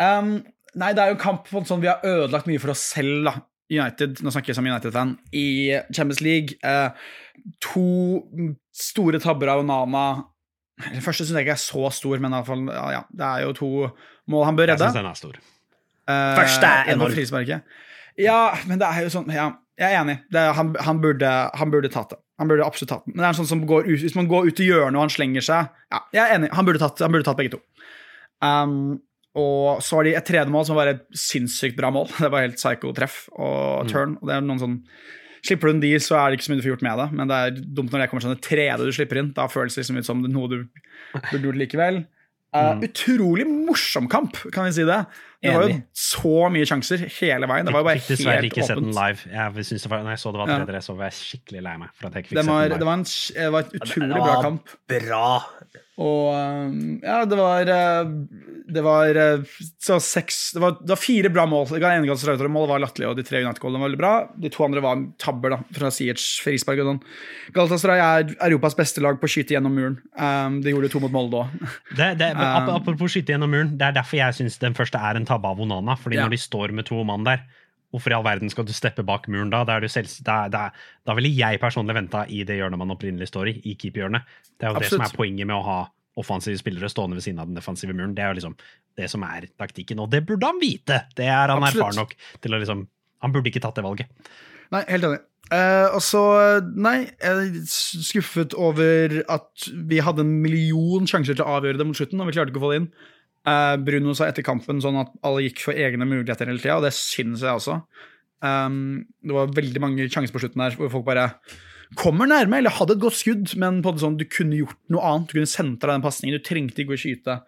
Um, nei, det er jo en kamp på en sånn Vi har ødelagt mye for oss selv, da. United, nå snakker jeg som United-fan, i Champions League. Uh, to store tabber av Onana. Den første syns jeg ikke er så stor, men i alle fall, ja, ja, det er jo to mål han bør redde. Jeg syns den er stor. Uh, Første er enorm. Ja, men det er jo sånn ja, Jeg er enig. Det er, han, han, burde, han burde tatt det. Han burde absolutt tatt den. Men det er en sånn som går ut, hvis man går ut i hjørnet og han slenger seg Ja, jeg er enig. Han burde tatt, han burde tatt begge to. Um, og så har de et tredje mål som var et sinnssykt bra mål. Det var helt psycho-treff og turn. Og det er noen sånn Slipper du en deal, så er det ikke så mye du får gjort med det. Men det er dumt når det kommer sånn det tredje du slipper inn. Da føles det liksom ut som noe du burde gjort likevel. Uh, Utrolig morsom kamp, kan vi si det. Det var jo så mye sjanser hele veien. Det var jo bare Fikk dessverre helt ikke sett den live. Jeg synes det var, når jeg så det var Ja. 3-3, så var jeg skikkelig lei meg. for at jeg ikke fikk Det sett var, live. det var, en, det var et utrolig Det bra var kamp. Bra. Og um, ja, det var uh, Det var uh, så seks det var, det var fire bra mål. Det ene Galatasaray-målet var latterlig, og de tre United-målene var veldig bra. De to andre var tabber da, fra Sierts frispark og sånn. Galatasaray er Europas beste lag på å skyte gjennom muren. Um, de gjorde to mot Molde òg. Um, apropos skyte gjennom muren, det er derfor jeg syns den første er en tabbe av Onana. fordi Ja. når de står med to mann der, hvorfor i all verden skal du steppe bak muren da? Da, er du selv, da, da, da ville jeg personlig venta i det hjørnet man opprinnelig står i, i keeperhjørnet. Det er jo det som er poenget med å ha offensive spillere stående ved siden av den defensive muren. Det er jo liksom det som er taktikken, og det burde han vite! Det er han Absolutt. erfaren nok til å liksom Han burde ikke tatt det valget. Nei, helt enig. Uh, og så, nei, jeg er skuffet over at vi hadde en million sjanser til å avgjøre det mot slutten, og vi klarte ikke å få det inn. Eh, Bruno sa etter kampen sånn at alle gikk for egne muligheter hele tida, og det syns jeg også. Um, det var veldig mange sjanser på slutten der hvor folk bare kommer nærme, eller hadde et godt skudd, men på det sånn, du kunne gjort noe annet. Du kunne sentra den pasningen, du trengte ikke å skyte.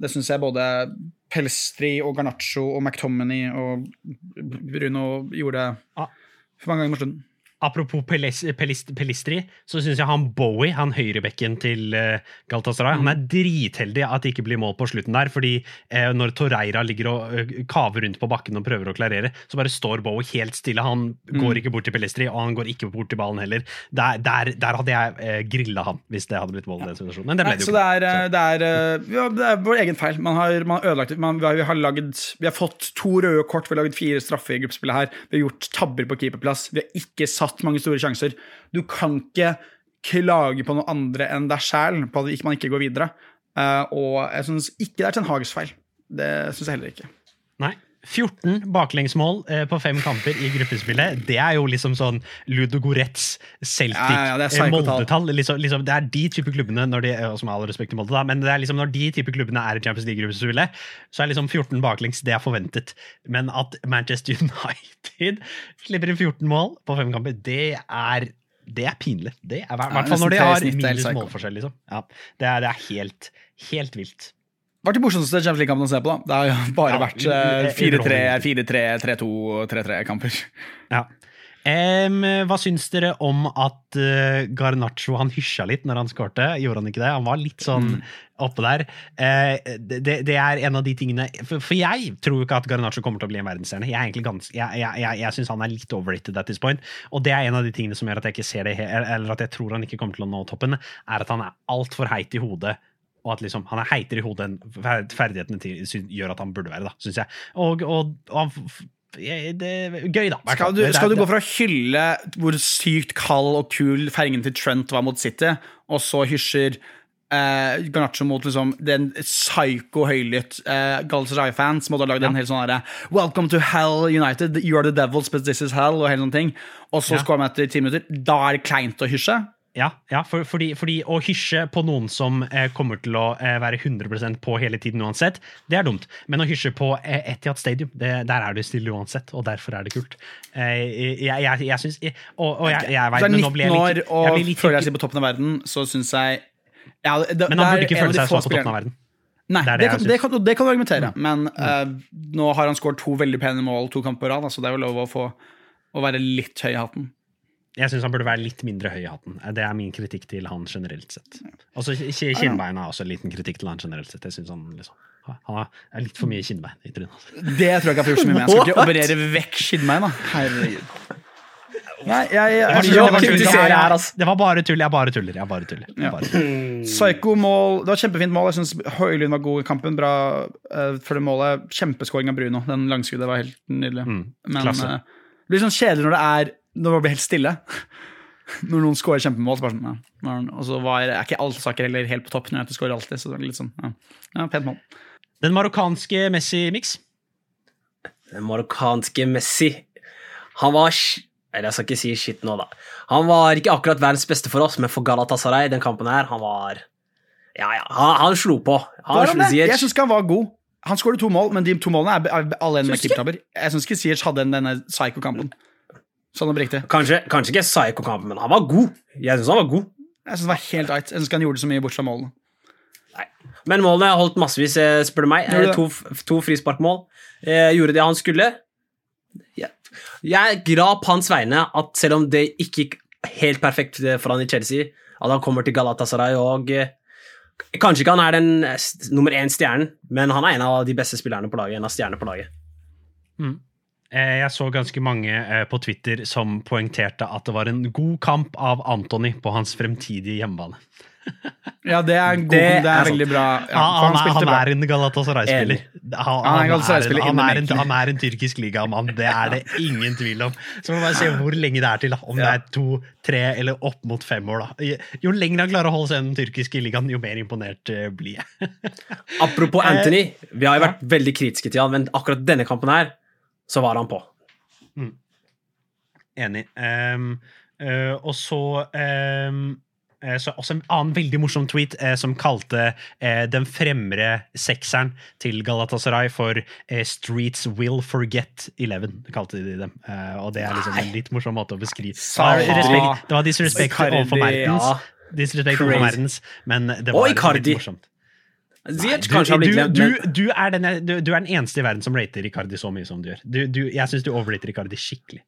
Det syns jeg både Pelstri og Garnaccio og McTominay og Bruno gjorde for mange ganger på slutten. Apropos Pelist, Pelistri, så syns jeg han Bowie, han høyrebekken til uh, Galatasaray, han er dritheldig at det ikke blir mål på slutten der. fordi eh, når Torreira ligger og eh, kaver rundt på bakken og prøver å klarere, så bare står Bowie helt stille. Han går ikke bort til Pelistri, og han går ikke bort til ballen heller. Der, der, der hadde jeg uh, grilla han, hvis det hadde blitt mål i den situasjonen. Men det ble det jo så det er, eh, det, er, eh, ja, det er vår egen feil. Man har, man har ødelagt. Man, vi, har, vi, har laget, vi har fått to røde kort, vi har laget fire straffer i gruppespillet her. Vi har gjort tabber på keeperplass. Vi har ikke satt mange store sjanser. Du kan ikke klage på noe andre enn deg sjæl på at man ikke går videre. Eh, og jeg syns ikke det er Ten Hags feil. Det syns jeg heller ikke. Nei. 14 baklengsmål eh, på fem kamper i gruppespillet. Det er jo liksom sånn Ludo Goretz, Celtic, Ja, ja, det eh. Liksom, liksom, det er de type klubbene, når de, og som har all respekt til Molde, da, men det er liksom når de type klubbene er i Champions League-gruppespillet, så er liksom 14 baklengs det er forventet. Men at Manchester United slipper inn 14 mål på fem kamper, det er det er pinlig. Det er, I hvert fall når de har minus målforskjell. Liksom. Ja, det, er, det er helt, helt vilt. Er det morsomste Champions League-kampen å se på? da? Det har jo bare Ja, vært eh, 4-3, 4-3, 3-2, 3-3-kamper. Ja. Um, hva syns dere om at uh, Garnaccio han hysja litt når han skårte? Gjorde han ikke det? Han var litt sånn Mm. oppe der. Uh, det, det er en av de tingene For, for jeg tror jo ikke at Garnaccio kommer til å bli en verdensstjerne. Jeg gans, jeg, jeg, jeg syns han er litt overrated at this point. Og det er en av de tingene som gjør at jeg ikke ser det eller at jeg tror han ikke kommer til å nå toppen, er at han er altfor heit i hodet. Og at liksom, han er heitere i hodet enn ferdighetene til, gjør at han burde være, da, syns jeg. Og, og, og det er gøy, da. Skal du, skal du gå fra å hylle hvor sykt kald og kul feiringen til Trent var mot City, og så hysjer eh, Garnaccio mot liksom, den psyko høylytt eh, Galatasaray-fans som hadde lagd en hel sånn herre Welcome to hell, United. You are the devils, but this is hell. Og hele sånne ting. Og så Ja. skårer man etter ti minutter. Da er det kleint å hysje. Ja, ja for, fordi, fordi å hysje på noen som eh, kommer til å eh, være 100% på hele tiden uansett, det er dumt. Men å hysje på eh, Etihad Stadium, det, der er du stille uansett, og derfor er det kult. Eh, jeg jeg, jeg syns Og, og jeg, jeg jeg vet, du er nå 19 blir jeg år litt, og jeg blir litt føler deg på toppen av verden, så syns jeg ja, det, Men han burde ikke føle seg så på toppen av verden. Nei, Det det, kan, det, kan, det kan du argumentere, men uh, nå har han skåret to veldig pene mål to kamper på rad, så det er jo lov å få å være litt høy i hatten. Jeg syns han burde være litt mindre høy i hatten. Det er min kritikk til han generelt sett. Og kinnbeina er også en liten kritikk til han generelt sett. Jeg synes han liksom han er litt for mye kinnbein i trynet. altså. Det tror jeg ikke jeg får gjort så mye med. Jeg skal ikke operere vekk kinnbeina. Herregud. Nei, jeg, jeg, Det var, jeg, det, bare tull. Jeg bare tuller. Jeg bare tuller. Jeg Ja. bare tuller. Psycho-mål. Det var et kjempefint mål. Jeg syns Høylund var god i kampen. Bra uh, for det målet. Kjempeskåring av Bruno. Den langskuddet var helt nydelig. Mm, Men klasse. eh, det blir sånn kjedelig når det er Det blir helt stille. Når noen scorer kjempemål, så bare sånn, ja. Og så var, er ikke alle saker heller helt på topp når jeg scorer alltid. Så det er litt sånn, ja. ja pent mål. Den marokkanske Messi-miks. Den marokkanske Messi Han var Eller jeg skal ikke si shit nå, da. Han var ikke akkurat verdens beste for oss, men for Galatasaray den kampen her, han var Ja, ja, han, han slo på. Han han slo. Jeg syns ikke han var god. Han skåret to mål, men de to målene er, alle en med keepertabber. Jeg syns ikke Siech hadde denne psycho-kampen. Sånn oppriktig. Kanskje, kanskje ikke psycho-kampen, men han var god. Jeg syns han var god. Jeg synes det var helt right. Jeg syns ikke han gjorde så mye bortsett fra målene. Nei. Men målene har holdt massevis, eh, spør du meg. Eh. To, to frisparkmål. Eh, gjorde det han skulle. Ja. Jeg er på hans vegne at selv om det ikke gikk helt perfekt eh, for han i Chelsea, at han kommer til Galatasaray og Kanskje ikke han er den nummer én stjernen, men han er en av de beste spillerne på laget. En av stjernene på laget. Eh, Jeg så ganske mange eh, på Twitter som poengterte at det var en god kamp av Antony på hans fremtidige hjemmebane. Ja, det er, en god, Det det er er veldig bra. Ja, han, han, er, han er en Galatasaray-spiller. Han, Han er en han, er en- tyrkisk ligamann, det er det ingen tvil om. Så må vi bare se hvor lenge det er til. da. Om det er to, tre eller opp mot fem år. da. Jo lenger han klarer å holde seg i den tyrkiske ligaen, jo mer imponert eh, blir jeg. Apropos Eh, Anthony, vi har jo vært veldig kritiske til han, men akkurat denne kampen her, så var han på. Enig. Um, uh, og så eh, så også en annen veldig morsom tweet eh, som kalte eh, den fremre sekseren til Galatasaray for eh, 'Streets Will Forget 11'. kalte de dem. Eh, og det er liksom en litt morsom måte å beskrive Sa- det, var disrespekt overfor Mertens, disrespekt overfor. Men det var Oi, litt morsomt. Ziyech Du, kanskje har blitt glemt, du, du, er den, du, du er den eneste i verden som rater Icardi så mye som du gjør. Du, du, jeg syns du overrater Icardi skikkelig.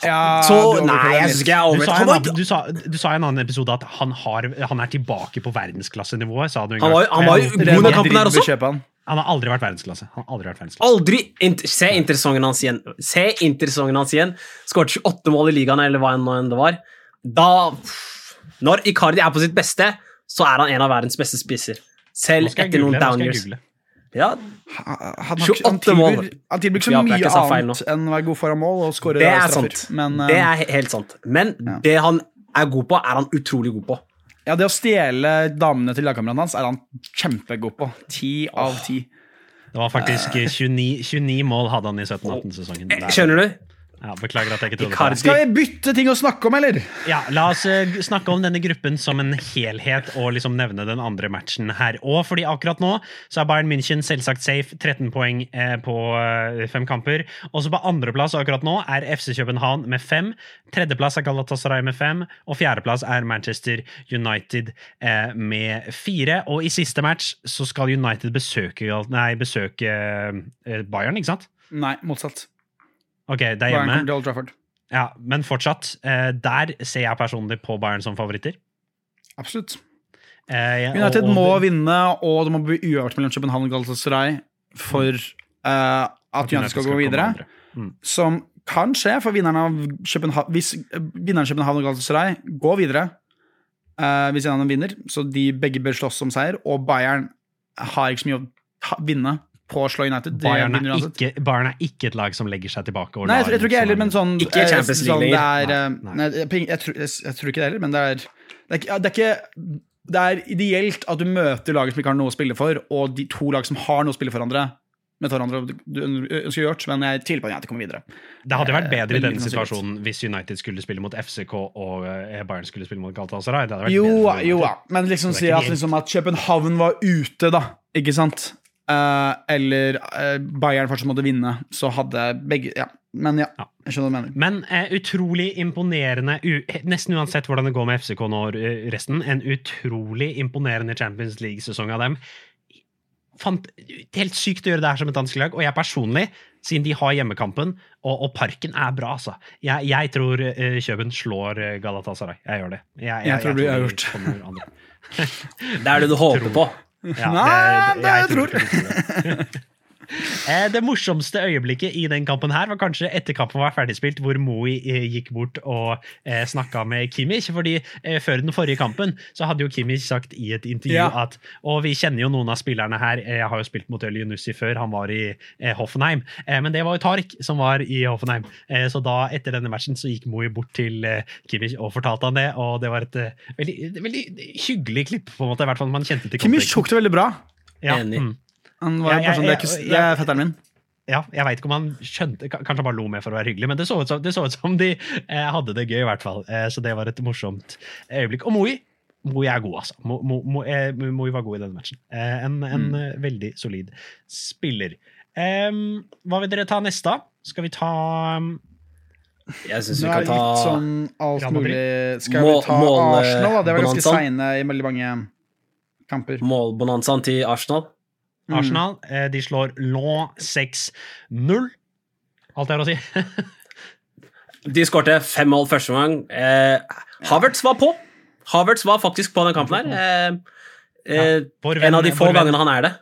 Ja, så du Nei, jeg syns ikke jeg overrater Du sa, du, sa, du sa i en annen episode at han, har, han er tilbake på verdensklassenivået. sa du han var, han var jo god den kampen her også. han. han har aldri vært verdensklasse. Han har aldri vært verdensklasse. Aldri int Se intersesongen hans igjen. Se intersesongen hans igjen. Skåret 28 mål i ligaen, eller hva enn det var. Da Når Icardi er på sitt beste, så er han en av verdens beste spisser. Selv etter noen google, down years. Ja, Han, han, 28 han tilbyr, mål. han tilbyr ikke så mye ikke så annet enn å være god foran mål og skåre det er straffer. sant. Men det eh, er helt sant. Men Ja. det han er god på, er han utrolig god på. ja, det å stjele damene til lagkameraten hans er han kjempegod på. Ti av ti. Det var faktisk 29, 29 mål hadde han i 17-18-sesongen. Skjønner du? Ja, beklager at jeg ikke trodde på det. Skal vi bytte ting å snakke om, eller? Ja, La oss eh, snakke om denne gruppen som en helhet og liksom nevne den andre matchen her òg. fordi akkurat nå så er Bayern München selvsagt safe, 13 poeng eh, på eh, fem kamper. Også på andreplass akkurat nå er FC København med fem. Tredjeplass er Galatasaray med fem. Og fjerdeplass er Manchester United eh, med fire. Og i siste match så skal United besøke, nei, besøke Bayern, ikke sant? Nei, motsatt. Ok, det er Bayern kommer til Old Trafford. Ja, men fortsatt, eh, der ser jeg personlig på Bayern som favoritter. Absolutt. Eh, ja, United og- må vinne, og det må bli uavgjort mellom København og Galatasaray for eh, at United skal gå videre. Mm. Som kan skje, for vinneren av København, hvis vinneren København og Galatasaray går videre eh, hvis en av dem vinner, så de begge bør slåss om seier, og Bayern har ikke så mye å vinne på å slå United. Bayern, er ikke, Bayern er ikke et lag som legger seg tilbake. og Nei, jeg, tror- jeg tror ikke det heller, men sånn Ikke eh, Champions League sånn, det er, lenger. eh, Nei, nei, jeg, jeg, tror- jeg, jeg tror ikke det heller, men det er det er, det er ikke Det er ideelt at du møter laget som ikke har noe å spille for, og de to lag som har noe å spille for hverandre. Med hverandre du ønsker gjort, men jeg tviler på at United kommer videre. Det hadde vært bedre i veldig denne situasjonen hvis United skulle spille mot FCK og eh, Bayern skulle spille mot Galatasaray. Det hadde vært Jo, bedre jo, men liksom si at, liksom at København var ute, da. Ikke sant? Eh, eller uh, Bayern fortsatt måtte vinne, så hadde begge Ja, men ja. Ja. Jeg skjønner hva du mener. Men uh, utrolig imponerende, u nesten uansett hvordan det går med FCK nå, resten, en utrolig imponerende Champions League-sesong av dem. Fant, helt sykt å gjøre det her som et dansk lag, og jeg personlig, siden de har hjemmekampen, og, og parken er bra, altså. Jeg, jeg tror uh, Kjøben slår Galatasaray. Jeg gjør det. Jeg, Jeg tror det blir avgjort. Det er det du håper på. Ja, Nei, det jeg tror det. Eh, Det morsomste øyeblikket i den kampen her var kanskje etter kampen var ferdigspilt, hvor Moi eh, gikk bort og eh, snakka med Kimmich. fordi Før den forrige kampen så hadde jo Kimmich sagt i et intervju Ja. at Og vi kjenner jo noen av spillerne her. Jeg har jo spilt mot Elyonussi før, han var i Hoffenheim. Men det var jo Tariq som var i Hoffenheim. Så da, etter denne matchen, så gikk Moey bort til Kimmich og fortalte han det. Og det var et veldig, veldig hyggelig klipp, på en måte. I hvert fall man kjente til Kimmich tok det veldig bra. Ja, Enig. mm. Han var ja, sånn, det, er det er fetteren min. Ja, jeg veit ikke om han skjønte Kanskje han bare lo med for å være hyggelig, men det så ut som, det så ut som de eh, hadde det gøy, i hvert fall. Eh, så det var et morsomt øyeblikk. Og Moi Moi er god, altså. Moi, Mo, Mo, eh, Moi var god i denne matchen. Eh, en en Mm. eh, veldig solid spiller. Hva vil dere ta neste? da? Skal vi ta um, Jeg syns vi kan ta litt sånn alt mulig Skal Mål- vi ta mål, Arsenal, da? Det var ganske seine i veldig mange kamper. målbonanzaen til Arsenal. Mm. Arsenal? Eh, de slår Law 6-0. Alt jeg har å si. De skårte fem mål første omgang. Eh, Havertz var på. Havertz var faktisk på den kampen her. Eh, eh, venn, en av de få gangene han er det.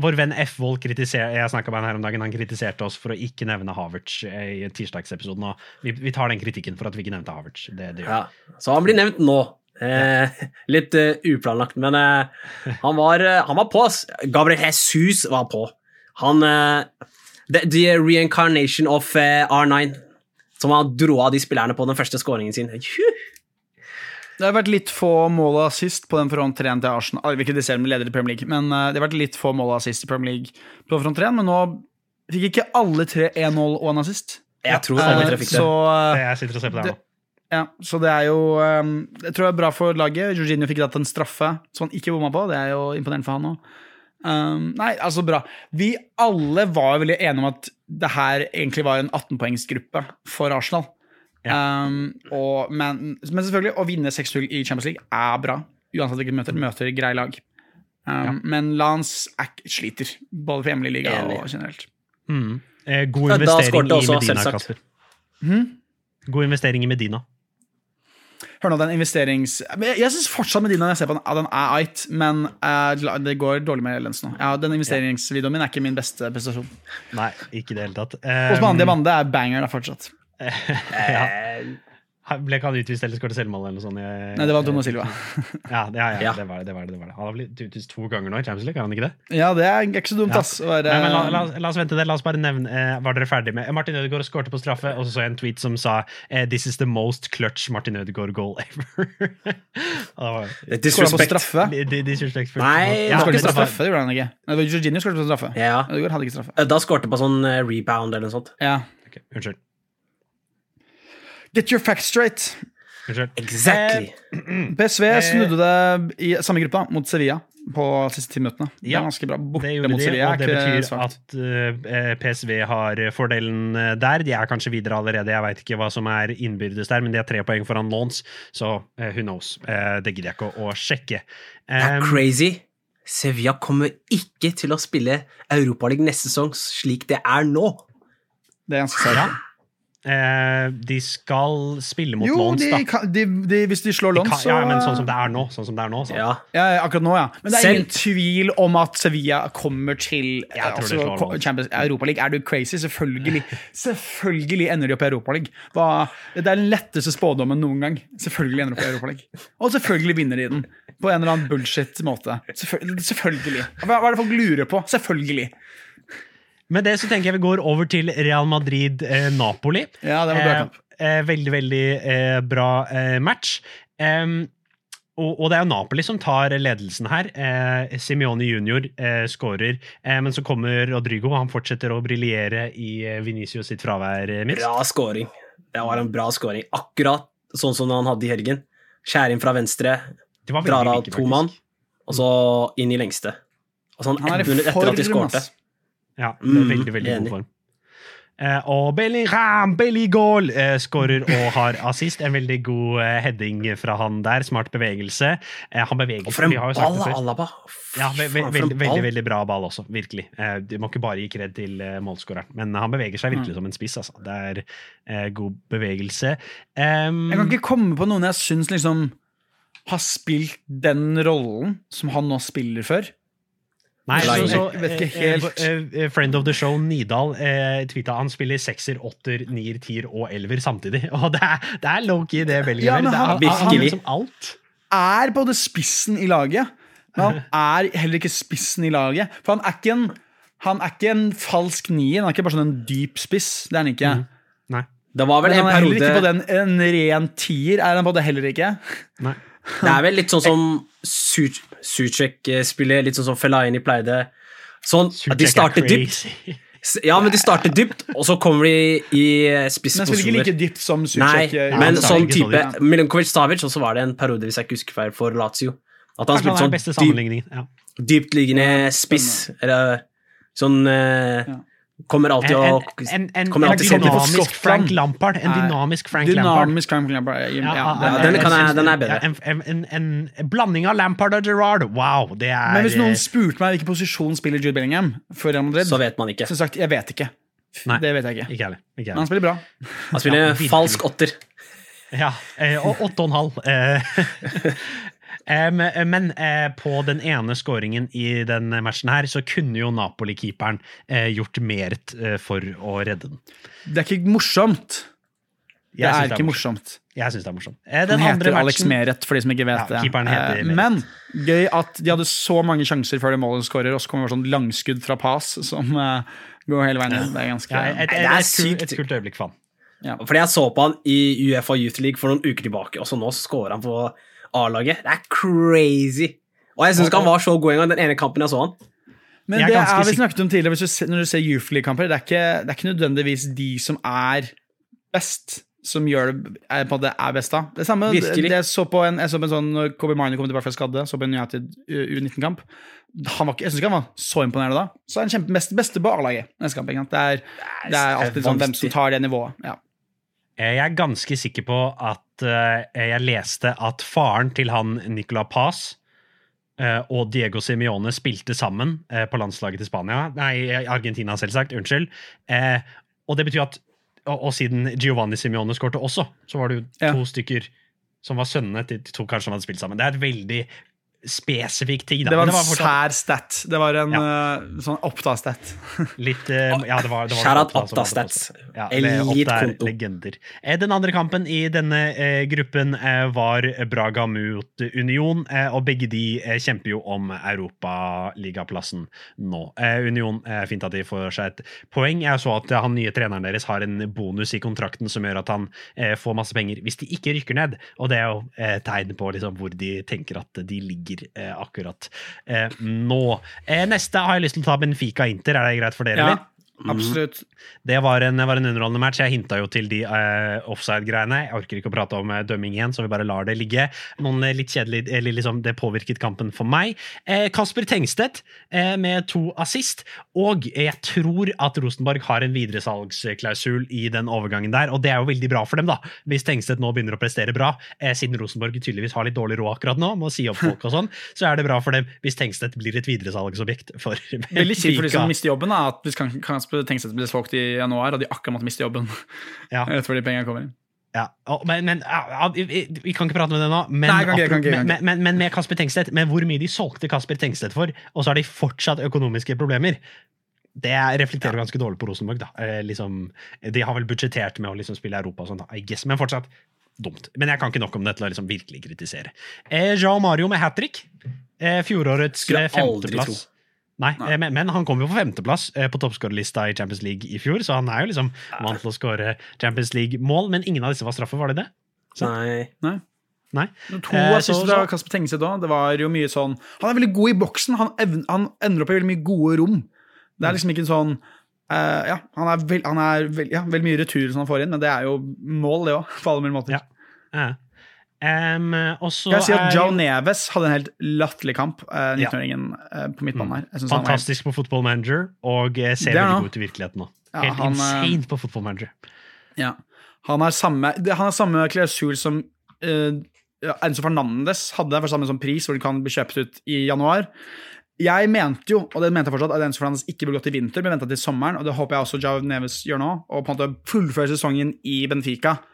Vår venn F. Wold kritiserte jeg med han her om dagen, han kritiserte oss for å ikke nevne Havertz i tirsdagsepisoden. Vi, vi tar den kritikken for at vi ikke nevnte Havertz. Det, det. Ja. Så han blir nevnt nå. Eh, litt uh, uplanlagt, men uh, han, var, uh, han var på. ass. Gabriel Jesus var på. Han the, the reincarnation of eh, R9. Som han dro av de spillerne på den første skåringen sin. Det har vært litt få mål og assist på den front 3 til Arsenal. Ikke kritisere med leder i Premier League, men det har vært litt få mål og assist i Premier League på front 3, men nå fikk ikke alle tre 1-0 og en assist. Jeg tror alle tre fikk det. Så, Jeg sitter og ser på det her nå. Ja, så det er jo eh, Jeg tror det er bra for laget. Jorginho fikk tatt en straffe som han ikke bomma på. Det er jo imponerende for han òg. Um, nei, altså bra. Vi alle var veldig enige om at det her egentlig var en 18-poengsgruppe for Arsenal. Um, og, men, men selvfølgelig, å vinne 6-0 i Champions League er bra. Uansett hvilket møter. Møter grei lag. Um, Men Lance Ack sliter, både for hjemlig liga Enig. og generelt. Mm. Eh, god Ja, da investering i Medina. Kasper. Mhm. God investering i Medina. Hør nå, den investerings... Jeg, jeg syns fortsatt Medina når jeg ser på den, ja, den er eit, men uh, det går dårlig med Lens nå. Ja, den investeringsvideoen min er ikke min beste prestasjon. Nei, ikke det hele tatt. Hos Um, Mande er banger da fortsatt. Eh, Ble ikke han utvist eller skåret selvmål eller noe sånt? i- Nei, det var Dono Silva. Ja, det, ja, ja, Ja. det var det. det, var det, det, var det. Han har blitt utvist to ganger nå i Champions League, har han ikke det? Ja, det er ikke så dumt, Ja. ass. å Nei, men la, la, oss- la oss vente det. La oss bare nevne eh, Var dere ferdig med Martin Ødegaard skårte på straffe, og så så jeg en tweet som sa eh, 'This is the most clutch Martin Ødegaard goal ever'. Det var på disrespect. straffe? Nei, ja, Han skåret ikke på straffe. det gjorde han ikke. Det var Jorginho skåret på straffe. Ja. Ødegaard hadde ikke straffe. Da skårte på sånn eh, rebound eller noe sånt. Ja. Ok, Unnskyld. Get your facts straight. Exactly. PSV Eh. snudde det i samme gruppa mot Sevilla på de siste ti minuttene. Det Ja, er ganske bra. Borte Det gjorde mot de, Sevilla og er det betyr svart. at eh, PSV har fordelen eh, der. De er kanskje videre allerede, jeg veit ikke hva som er innbyrdes der, men de har tre poeng foran Lons, så eh, who knows. Eh, det gidder jeg ikke å, å sjekke. Det er Um, crazy. Sevilla kommer ikke til å spille Europaligaen neste sesong slik det er nå. Det er ganske ja. Eh, de skal spille mot Jo, de, da. kan- de, de, hvis de slår Lons, så ja, men sånn som det er nå. Sånn som det er nå så. Ja. Ja, akkurat nå, ja. Men det er ingen tvil om at Sevilla kommer til altså, slår ko- Champions Europaliga. Er du crazy? Selvfølgelig. Selvfølgelig ender de opp i Europaliga. Det er den letteste spådommen noen gang. Selvfølgelig ender de opp i Europaliga. Og selvfølgelig vinner de den. På en eller annen bullshit måte. Selvfølgelig. selvfølgelig. Hva hva er det folk lurer på? Selvfølgelig. Med det så tenker jeg vi går over til Real Madrid-Napoli. Ja, det var bra kamp. Eh, eh, veldig, veldig eh, bra eh, match. Og, og det er jo Napoli som tar ledelsen her. Eh, Simione junior eh, skårer, eh, men så kommer Rodrigo, og han fortsetter å briljere i eh, Vinicius sitt fravær. eh, minst. Bra scoring. Det var en bra scoring. Akkurat sånn som han hadde i helgen. Skjære inn fra venstre, drar av to mann, og så inn i lengste. Og sånn Han er ett i minutt etter at de skåret skårte. ass. Ja, det er Mm, veldig, veldig god form. Uh, og Bellingham, Belligol, uh, skårer og har assist. En veldig god uh, heading fra han der. Smart bevegelse. Eh, han beveger Og for en vi har jo sagt ball det før. Alaba! Ja, ve ve ve veldig, veldig, veldig bra ball også, virkelig. Eh, du må ikke bare gi kred til uh, målskåreren, men han beveger seg virkelig som en spiss. Altså. Det er eh, god bevegelse. Um, Jeg kan ikke komme på noen jeg syns liksom har spilt den rollen som han nå spiller før. Nei, så, så, jeg ikke eh, eh, eh, Friend of the show Nidal eh, tweeta han spiller sekser, åtter, nier, tier og elver samtidig. Og det er, det er low-key det Bellingham Ja, men. Det er- han- han- han liksom alt. er både spissen i laget, men han er heller ikke spissen i laget. For han er ikke en, han er ikke en falsk nier, han er ikke bare sånn en dyp spiss. Det er han ikke. Nei. Det var vel Men en han er heller ikke på den, en ren tier, er han på det heller ikke. Nei. Det er vel litt sånn som Suchek spiller, litt sånn som Fellaini pleide. Sånn at de er starter dypt. Ja, men de starter dypt, og så kommer de i Men han spiller ikke like dypt som Nei, men han sånn type dypt. Milinkovic Savic, og så var det en periode, hvis jeg ikke husker feil, for Lazio. At han spilte sånn dyp, dyptliggende spiss, eller sånn eh, Ja. Kommer alltid å en, en, en, kommer en dynamisk. Frank Lampard. En dynamisk Frank Lampard. Frank Lampard. Ja, Ja, den kan jeg- den er bedre. En, en, en, en blanding av Lampard og Gerrard. Wow, det er Men hvis noen eh, spurte meg hvilken posisjon spiller Jude Bellingham for Real Madrid, Så vet man ikke. Som sagt jeg vet ikke. Nei. Det vet jeg ikke. Ikke heller. Ikke Men han spiller bra. Han spiller Ja, falsk åtter. Ja, eh, og åtte og en halv. eh. Men eh, på den ene skåringen i den matchen her, så kunne jo Napoli-keeperen eh, gjort mer eh, for å redde den. Det er ikke morsomt. Det er, det er ikke morsomt. Jeg syns det er morsomt. Den Han heter matchen... Alex Meret, for de som ikke vet Ja, det. Eh. Men gøy at de hadde så mange sjanser før de målet skårer, og så kommer det sånn langskudd fra pass som eh, går hele veien ned. Det er ganske ja, et, et, er sykt. et kult øyeblikk for han. Fordi jeg så på han i Uefa Youth League for noen uker tilbake, og så nå scorer han på A-laget. Det er crazy! Og jeg syns ikke han var så god engang den ene kampen jeg så han. Men er det er vi snakket om tidligere, hvis du når du ser Youth League-kamper, det, er det er ikke nødvendigvis de som er best, som gjør det, er på det er best da. Det samme, det, Virkelig. jeg så på en, jeg så på en sånn, når Kobe Marner kom tilbake fra skadde, så på en United U19-kamp. Han var ikke, jeg synes ikke han var så imponerende da. Så er han kjempe best, beste på A-laget neste kamp. Det er, det er alltid sånn hvem som tar det nivået. Ja. Eh, Jeg er ganske sikker på at eh, jeg leste at faren til han Nicolas Paz eh, og Diego Simione spilte sammen på landslaget til Spania. Nei, Argentina, selvsagt. Unnskyld. Og det betyr at og, siden Giovanni Simione skårte også, så var det jo Ja. to stykker som var sønnene til to kanskje som hadde spilt sammen. Det er et veldig spesifikk ting. Da. Det var en fortsatt sær stat. Det var en eh, sånn Oppda-stat. litt uh, Ja, det var, det var Shout out Oppda som Oppda var det Stats. også. Ja, Elitekonto. legender. Eh, Den andre kampen i denne uh, gruppen var Braga mot Union, og begge de kjemper jo om europaligaplassen nå. Union, fint at de får seg et poeng. Jeg så at han nye treneren deres har en bonus i kontrakten som gjør at han får masse penger hvis de ikke rykker ned, og det er jo tegn på liksom, hvor de tenker at de ligger eh, akkurat eh, nå. Eh, neste har jeg lyst til å ta Benfica Inter, er det greit for dere? Ja, eller? Absolutt. Det var en, var en underholdende match. Jeg hinta jo til de uh, offside-greiene. Jeg orker ikke å prate om uh, dømming igjen, så vi bare lar det ligge. Noen uh, litt kjedelig, eller liksom, Det påvirket kampen for meg. Kasper Tengstedt med to assist. Og jeg tror at Rosenborg har en videresalgsklausul i den overgangen der, og det er jo veldig bra for dem, da. Hvis Tengstedt nå begynner å prestere bra, siden Rosenborg tydeligvis har litt dårlig råd akkurat nå, med å si opp folk og sånn, så er det bra for dem hvis Tengstedt blir et videresalgsobjekt for Veldig kjipt for de som mister jobben, da, at hvis kan- Kasper Tengstedt blir solgt i januar, og de akkurat måtte miste jobben. Ja. Rett før de pengene kommer inn. Ja, men, men vi, vi- kan ikke prate med det nå. Men, Nei, ikke, kan ikke, kan men, men, men med Kasper Tengstedt, med hvor mye de solgte Kasper Tengstedt for, og så har de fortsatt økonomiske problemer, det er- reflekterer ganske dårlig på Rosenborg. Eh, liksom, de har vel budsjettert med å liksom spille Europa og sånn, I guess, men fortsatt dumt. Men jeg kan ikke nok om det til å liksom virkelig kritisere. Eh, Jao Mario med hat trick. Eh, fjorårets eh, femteplass. Nei, Nei. eh, Men, men han kom jo på femteplass eh, på toppskårerlista i Champions League i fjor, så han er jo liksom vant til å skåre Champions League-mål, men ingen av disse var straffer, var det det? Nei. Nei. To Eh, siste fra Kasper Tengse òg. Det var jo mye sånn Han er veldig god i boksen. Han, evn, han ender opp i veldig mye gode rom. Det er liksom ikke en sånn uh, Ja, han er, vel, han er vel, ja, veldig mye retur som han får inn, men det er jo mål, det òg, på alle mulige måter. Ja. Ja. Em, også jeg si at er Joe Neves hadde en helt latterlig kamp, uh, 19-åringen eh, på midtbanen her. Fantastisk på Football Manager og eh, ser er veldig god ut i virkeligheten nå. Ja, Helt han, eh, insane på Football Manager. Ja. Han har samme, han har samme klausul som uh, Enzo Fernandes hadde, for samme som pris, hvor de kan bli kjøpt ut i januar. Jeg mente jo, og det mente jeg fortsatt, at Enzo Fernandes ikke burde gått i vinter, men venta til sommeren, og det håper jeg også Joe Neves gjør nå, og på en måte fullføre sesongen i Benfica, eh,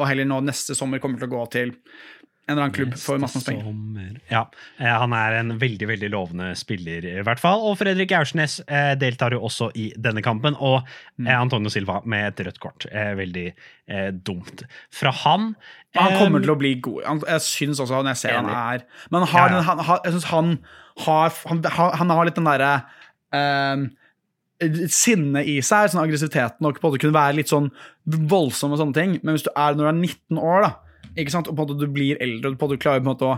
og heller nå neste sommer kommer til å gå til en eller annen klubb for masse penger. Ja, eh, han er en veldig veldig lovende spiller, i hvert fall. Og Fredrik Aursnes eh, deltar jo også i denne kampen. Og Mm. eh, Antonio Silva med et rødt kort. Eh, veldig eh, dumt fra han. Han kommer til å bli god. Jeg syns også, når jeg ser han er Men han har, Ja, ja. Den, han, har- jeg synes han har Han, han har litt den derre um, sinnet i seg, sånn aggressiviteten, og på en måte kunne være litt sånn voldsom og sånne ting. Men hvis du er når du er 19 år, da, ikke sant, og på en måte du blir eldre, og på en måte du klarer på en måte å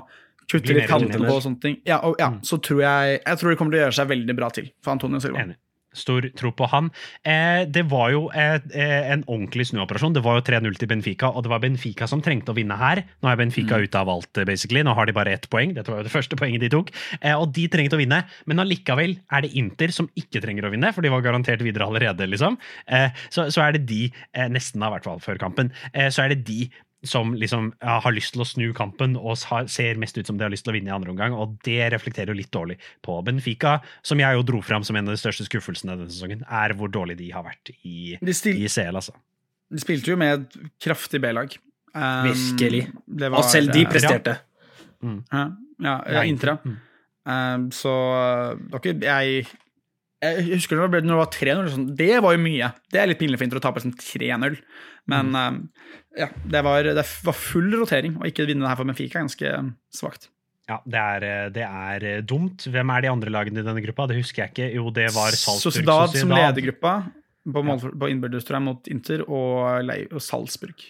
kutte litt kantene på og sånne ting, ja, og, ja, Mm. så tror jeg Jeg tror det kommer til å gjøre seg veldig bra til for Antonio Silva. Enig. Stor tro på han. Eh, det var jo et, eh, en ordentlig snuoperasjon. Det var jo 3-0 til Benfica, og det var Benfica som trengte å vinne her. Nå er Benfica ute av alt, eh, basically. Nå har de bare ett poeng. Dette var jo det første poenget de tok. Eh, og de trengte å vinne, men allikevel er det Inter som ikke trenger å vinne, for de var garantert videre allerede, liksom. Eh, så, så er det de, eh, nesten da, i hvert fall før kampen, eh, så er det de som liksom ja, har lyst til å snu kampen og har, ser mest ut som de har lyst til å vinne i andre omgang, og det reflekterer jo litt dårlig på Benfica, som jeg jo dro fram som en av de største skuffelsene denne sesongen, er hvor dårlig de har vært i, De, i CL, altså. de spilte jo med et kraftig B-lag. Um, Virkelig. det var, Og selv de presterte. Ja, ja, ja ja. Mm. Um, så dere, Jeg jeg husker når det, ble, når det var 3-0. Sånn, det var jo mye. Det er litt pinlig for Inter å tape som 3-0. Men um, ja, det var, det var full rotering. Å ikke vinne det her for Benfica er ganske um, svakt. Ja, det er, eh, det er eh, dumt. Hvem er de andre lagene i denne gruppa? Det husker jeg ikke. Jo, det var Salzburg. Sociedad som ledergruppa på, mål, på innbyrdes, mot Inter, og, og Salzburg.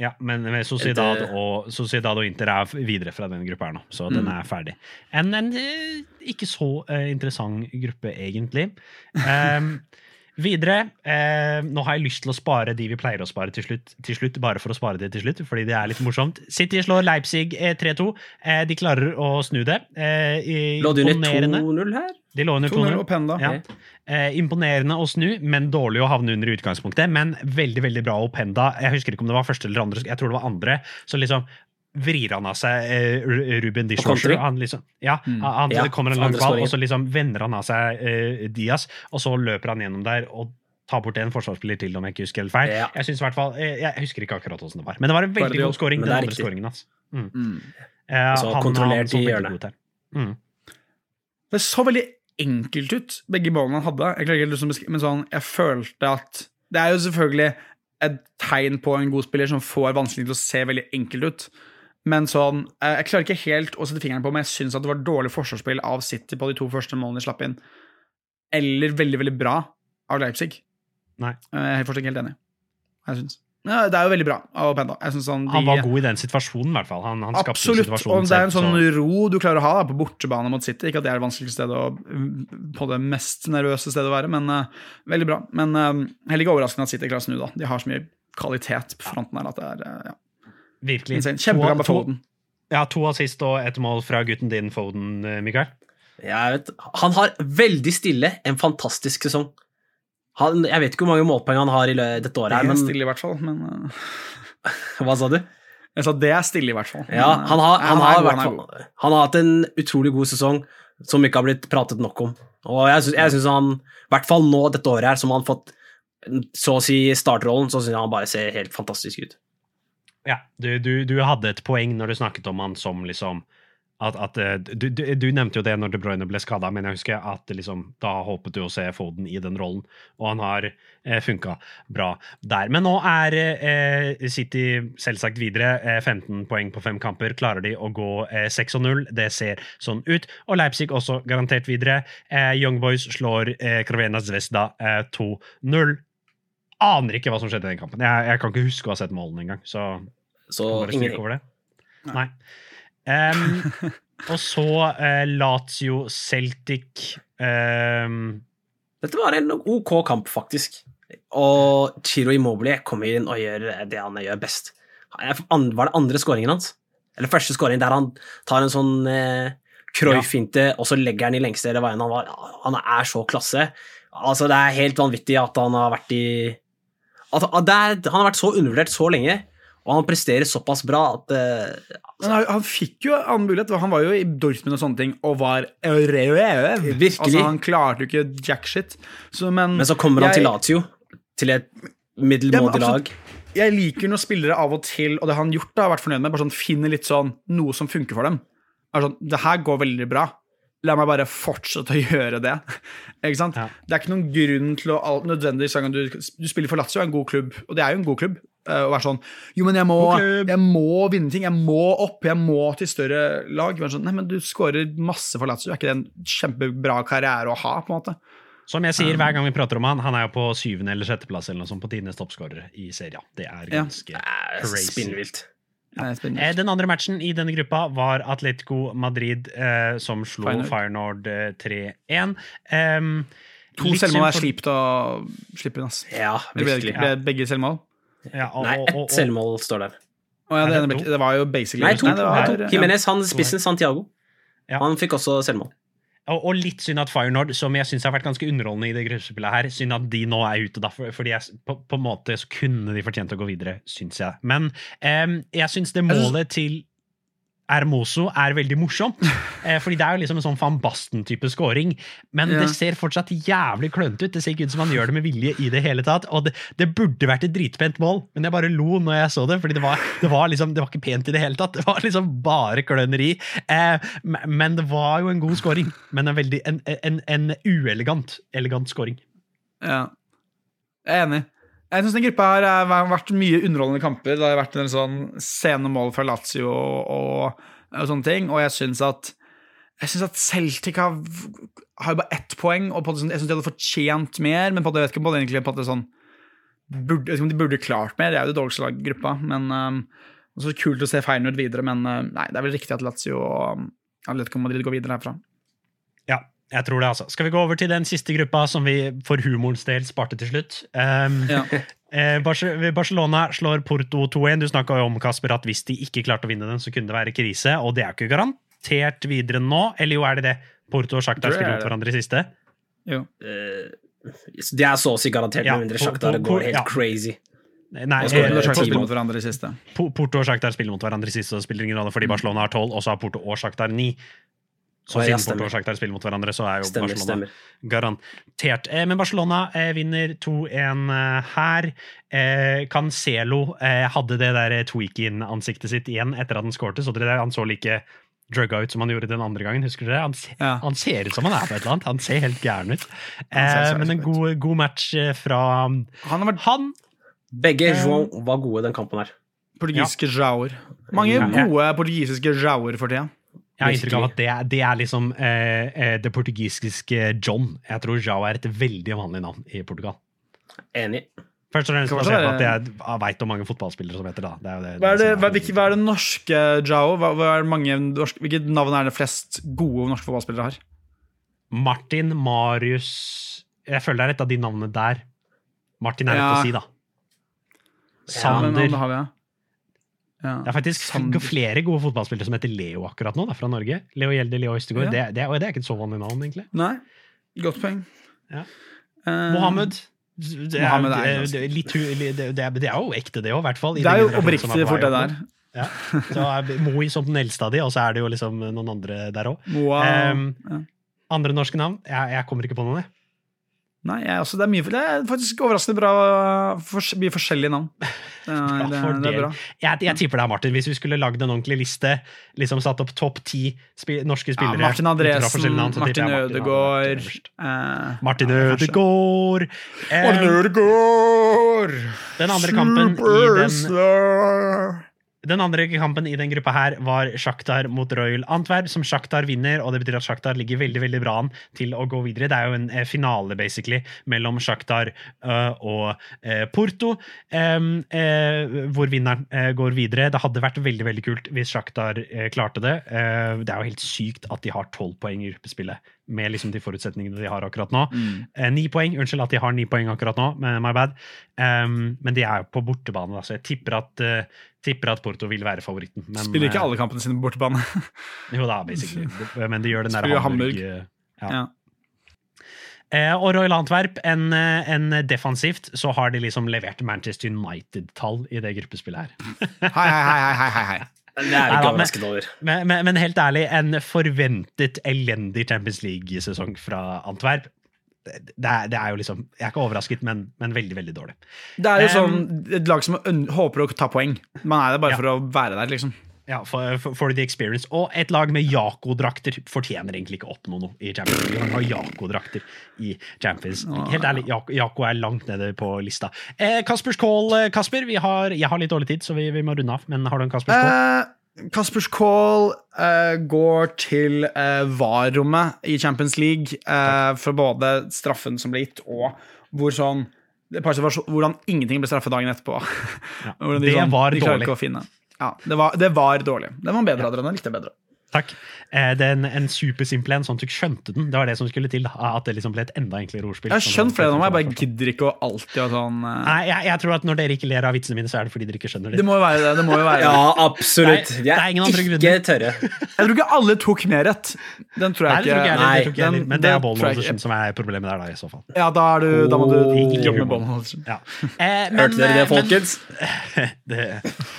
Ja, men Sociedad eh, og, Sociedad og Inter er videre fra den gruppa her nå, så den Mm. er ferdig. En, en eh, ikke så uh, interessant gruppe, egentlig. Um, videre eh, Nå har jeg lyst til å spare de vi pleier å spare til slutt, til slutt, bare for å spare det til slutt, fordi det er litt morsomt. City slår Leipzig eh, 3-2. Eh, de klarer å snu det. Eh, Lå de under 2-0 her? De lå under 2-0 2-0. og Penda. Ja. Eh, imponerende å snu, men dårlig å havne under i utgangspunktet. Men veldig veldig bra å Openda. Jeg husker ikke om det var første eller andre, jeg tror det var andre. Så liksom vrir han av seg eh, Ruben Dishwasher. Han liksom, ja, Mm. han, han Ja, kommer en lang ball, og så liksom vender han av seg eh, Diaz, og så løper han gjennom der og tar bort en forsvarsspiller til, om jeg ikke husker helt feil. Ja. Jeg synes i hvert fall, eh, jeg husker ikke akkurat hvordan det var, men det var en veldig god scoring. Den andre scoringen hans. Mm. Mm. Eh, Så han- kontrollert han i hjørnet. Mm. Det så veldig enkelt ut, begge målene han hadde. Jeg klarer ikke liksom å beskrive, men sånn, jeg følte at Det er jo selvfølgelig et tegn på en god spiller som får vanskelig til å se veldig enkelt ut. Men sånn, eh, jeg klarer ikke helt å sette fingeren på om jeg syns det var dårlig forsvarsspill av City på de to første målene de slapp inn, eller veldig, veldig bra av Leipzig. Nei. Eh, Jeg er fortsatt ikke helt enig. Jeg synes. Ja, det er jo veldig bra av Penda. Sånn, Han var god i den situasjonen, i hvert fall. Han, han Absolutt. Og det er en sånn så- ro du klarer å ha da, på bortebane mot City. Ikke at det er det vanskeligste stedet å, på det mest nervøse stedet å være, men uh, veldig bra. Men uh, heller ikke overraskende at City klarer å snu, da. De har så mye kvalitet på fronten her at det er uh, ja. Virkelig. insane. Kjempebra med To- Foden. Ja, to assist og et mål fra gutten din, Foden, eh, Mikael. Jeg vet, han har veldig stille en fantastisk sesong. Han, jeg vet ikke hvor mange målpoeng han har i lø- dette året, Det her, er men stille, i hvert fall. Men eh, hva sa du? jeg sa det er stille, i hvert fall. Ja, Men, eh, han har, han, har, hvert han fall- han har hatt en utrolig god sesong som ikke har blitt pratet nok om. Og jeg syns han, i hvert fall nå dette året her, som han har fått så å si startrollen, så syns jeg han bare ser helt fantastisk ut. Ja, du, du, du hadde et poeng når du snakket om han som liksom at, at eh, du, du, nevnte jo det når De Bruyne ble skada, men jeg husker at liksom, da håpet du å se Foden i den rollen, og han har eh, funka bra der. Men nå er eh, City selvsagt videre. Eh, 15 poeng på fem kamper. Klarer de å gå eh, 6-0? Det ser sånn ut. Og Leipzig også garantert videre. Eh, Young Boys slår eh, Krovena Zvezda eh, 2-0. Aner ikke hva som skjedde i den kampen. Jeg, jeg kan ikke huske å ha sett målene engang. Så Så bare stryke over det. Nei. Um, og så uh, Lazio Celtic um, Dette var en OK kamp, faktisk. Og Chiro Immobile kommer inn og gjør det han gjør best. Var det andre skåringen hans? Eller første skåring der han tar en sånn eh, Cruyff-finte, og så legger han i lengste veien. Han, var, han er så klasse. Altså, det er helt vanvittig at han har vært i at, at det er, Han har vært så undervurdert så lenge, og han presterer såpass bra at uh, han, han fikk jo annen mulighet. Han var jo i Dortmund og sånne ting og var. Virkelig. Altså, han klarte jo ikke jack shit. Så, men, Men så kommer han jeg- til Lazio, til et middelmådig Ja, lag. jeg liker når spillere av og til, og det har han gjort, da, har vært fornøyd med, bare sånn finner litt sånn noe som funker for dem. Er sånn, det her går veldig bra. La meg bare fortsette å gjøre det. ikke sant? Ja. Det er ikke noen grunn til å alt nødvendig du, du spiller for Lazio, er en god klubb, og det er jo en god klubb. eh, Å være sånn Jo, men jeg må, jeg må vinne ting. Jeg må opp. Jeg må til større lag. Men sånn, Nei, men du skårer masse for Lazio. Er ikke det en kjempebra karriere å ha? på en måte? Som jeg sier hver gang vi prater om han, han er jo på syvende eller sjetteplass eller noe sånt på tidenes toppskårere i serien. Det er ganske ja. crazy. Spinnvilt. Spennende. Eh, Den andre matchen i denne gruppa var Atletico Madrid, eh, som slo Firenord, Feyenoord eh, 3-1. Um, To selvmål er for- slipt å slippe inn. ass. Ja, Det ble, ble begge selvmål? Ja, og, Nei, og- og- ett selvmål står der. Å ja, det, det var jo basically Nei, to. Nei, to. Jimenez, han spissen Santiago. Ja. Han fikk også selvmål. Og, litt synd at FireNord, som jeg syns har vært ganske underholdende i det gruppespillet her, synd at de nå er ute, da, for, fordi jeg, på, på en måte så kunne de fortjent å gå videre, syns jeg. Men um, jeg syns det målet til Hermoso er veldig morsomt, eh, fordi det er jo liksom en sånn Van Basten-type scoring, men Ja. det ser fortsatt jævlig klønete ut. Det ser ikke ut som han gjør det med vilje i det hele tatt, og det, det burde vært et dritpent mål, men jeg bare lo når jeg så det, fordi det var, det var liksom, det var ikke pent i det hele tatt. Det var liksom bare kløneri. Eh, men det var jo en god scoring, men en veldig en, en, en uelegant elegant scoring. Ja. Jeg er enig. Jeg syns denne gruppa her har vært mye underholdende kamper. Det har vært en sånn sene mål fra Lazio og, og, og sånne ting. Og jeg syns at synes at Celtic har, har bare ett poeng, og på det, sånn- jeg syns de hadde fortjent mer. Men på det, jeg vet ikke på det egentlig på det sånn burde, Jeg vet om de burde klart mer, det er jo det dårligste laget i gruppa. Men um, så kult å se Feyenoord videre, men uh, nei, det er vel riktig at Lazio og um, Atletico Madrid går videre herfra. Jeg tror det, altså. Skal vi gå over til den siste gruppa som vi for humorens del sparte til slutt? Um, Ja. eh, Barcelona slår Porto 2-1. Du snakka jo om Kasper, at hvis de ikke klarte å vinne den, så kunne det være krise. Og det er ikke garantert videre nå, eller jo er det det? Porto og Shakhtar spiller er mot hverandre i siste. Jo. Eh, Det er så å si garantert, Ja, med mindre Shakhtar går helt ja. crazy. Nei, Og eh, Shakhtar Porto- mot hverandre i siste. Porto og Shakhtar spiller mot hverandre i siste, så det spiller ingen rolle, fordi Barcelona har 12, og så har Porto og Shakhtar 9. Så Å, ja, siden Porto og Shakhtar spiller mot hverandre, så er jo Stemmer, Barcelona stemmer. garantert. Eh, men Barcelona eh, vinner 2-1 eh, her. Eh, Cancelo eh, hadde det der tweak-in-ansiktet sitt igjen etter at han skårte. Så dere det? Han så like drugga ut som han gjorde den andre gangen. husker dere? Han, se- Ja. han ser ut som han er på et eller annet. Han ser helt gæren ut. Eh, men en god, god match eh, fra Han har vært han. Begge Eh, João var gode den kampen her. portugisiske jaoer. Mange gode portugisiske jauer for tida. Jeg har inntrykk av at det, er- det er liksom eh, eh, det portugisiske John. Jeg tror Jao er et veldig vanlig navn i Portugal. Enig. Først og fremst basert på at jeg veit om mange fotballspillere som heter da. det, er det, Hva er det, som hva, hva er det norske Jao? Er hvilket navn er det flest gode norske fotballspillere har? Martin, Marius Jeg føler det er et av de navnene der. Martin er lett Ja. å si, da. Ja, Men Sander. ja. Ja. Det er faktisk Sand... flere gode fotballspillere som heter Leo akkurat nå, da, fra Norge. Leo Gjelde, Leo Østegård. Ja. Det, det, det er ikke et så vanlig navn, egentlig. Nei, godt poeng. Ja. Um... Mohammed. Det er, Mohammed er det, litt, det, er, jo ekte, det òg, i hvert fall. i Det er jo oppriktig fort, det der. Ja. Så er Moi som den eldste av de, og så er det jo liksom noen andre der òg. Wow. Um. Andre norske navn? Jeg, jeg kommer ikke på noen. Nei, jeg, også, det, er mye, det er faktisk overraskende bra for, mye forskjellige navn. Det er, det, det er bra. Jeg, jeg tipper det er Martin. Hvis vi skulle lagd en ordentlig liste, liksom satt opp topp ti spi norske Ja, spillere Martin ut Andresen, navn, Martin Ødegaard eh, Martin ja. Ødegaard! Martin Eh, Ødegaard! den andre kampen i den! Den andre kampen i den gruppa her var Shakhtar mot Royal Antwerp, som Shakhtar vinner, og det betyr at Shakhtar ligger veldig veldig bra an til å gå videre. Det er jo en eh, finale basically mellom Shakhtar uh, og eh, Porto, em, eh, hvor vinneren går videre. Det hadde vært veldig veldig kult hvis Shakhtar klarte det. Eh, det er jo helt sykt at de har tolv poeng i gruppespillet, med liksom de forutsetningene de har akkurat nå. Mm. Eh, Ni poeng, unnskyld at de har ni poeng akkurat nå, my bad. Um, men de er jo på bortebane, da, så jeg tipper at, eh, tipper at Porto vil være favoritten. Men, Spiller ikke eh, alle kampene sine på bortebane. Jo da, basically. Men de gjør den der Spiller Hamburg. Hamburg. eh, Ja. ja. Eh, og Royal Antwerp, en, en defensivt, så har de liksom levert Manchester United-tall i det gruppespillet her. Hei, hei, hei, hei, hei. Det er ikke men- over. Men, men, men helt ærlig, en forventet elendig Champions League-sesong fra Antwerp. Det, er, det er jo liksom Jeg er ikke overrasket, men, men veldig, veldig dårlig. Det er jo Um, sånn et lag som håper å ta poeng. Man er der bare Ja. for å være der, liksom. Ja, for, for, for the experience. Og et lag med Jaco-drakter fortjener egentlig ikke å oppnå noe i Champions League. Han har Jaco-drakter i Champions League. Helt ærlig, Jaco, er langt nede på lista. Eh, Kaspers Call, eh, Kasper. Vi har, jeg har litt dårlig tid, så vi, vi må runde av. Men har du en Kaspers Call? Eh, Kaspers Call uh, går til uh, VAR-rommet i Champions League uh, for både straffen som ble gitt, og hvor sånn Hvordan ingenting ble straffet dagen etterpå. Ja, de, det sånn, var de dårlig. ikke å finne. Ja, det var, det var dårlig. Den var bedre, Adrian. Den likte jeg bedre. Takk. Eh, det er en, en supersimple en, sånn at du skjønte den. Det var det som skulle til. da, At det liksom ble et enda enklere ordspill. Jeg har Sånn skjønt flere nå, men jeg bare gidder ikke å alltid ha sånn uh... Nei, jeg, jeg tror at når dere ikke ler av vitsene mine, så er det fordi dere ikke skjønner Det det. må jo være det. det, må jo være. Ja, absolutt. Nei, det er ingen andre er grunner. tørre. Jeg tror ikke alle tok mer rett. Den tror Nei, jeg det tror ikke jeg det tror jeg den- Men det er Bollen-Holdersen som er problemet der, da, i så fall. Ja, da, er du, da må du Oh. jobbe med Bollen. Ja. Eh, Hørte dere det, eh, folkens? Men, det,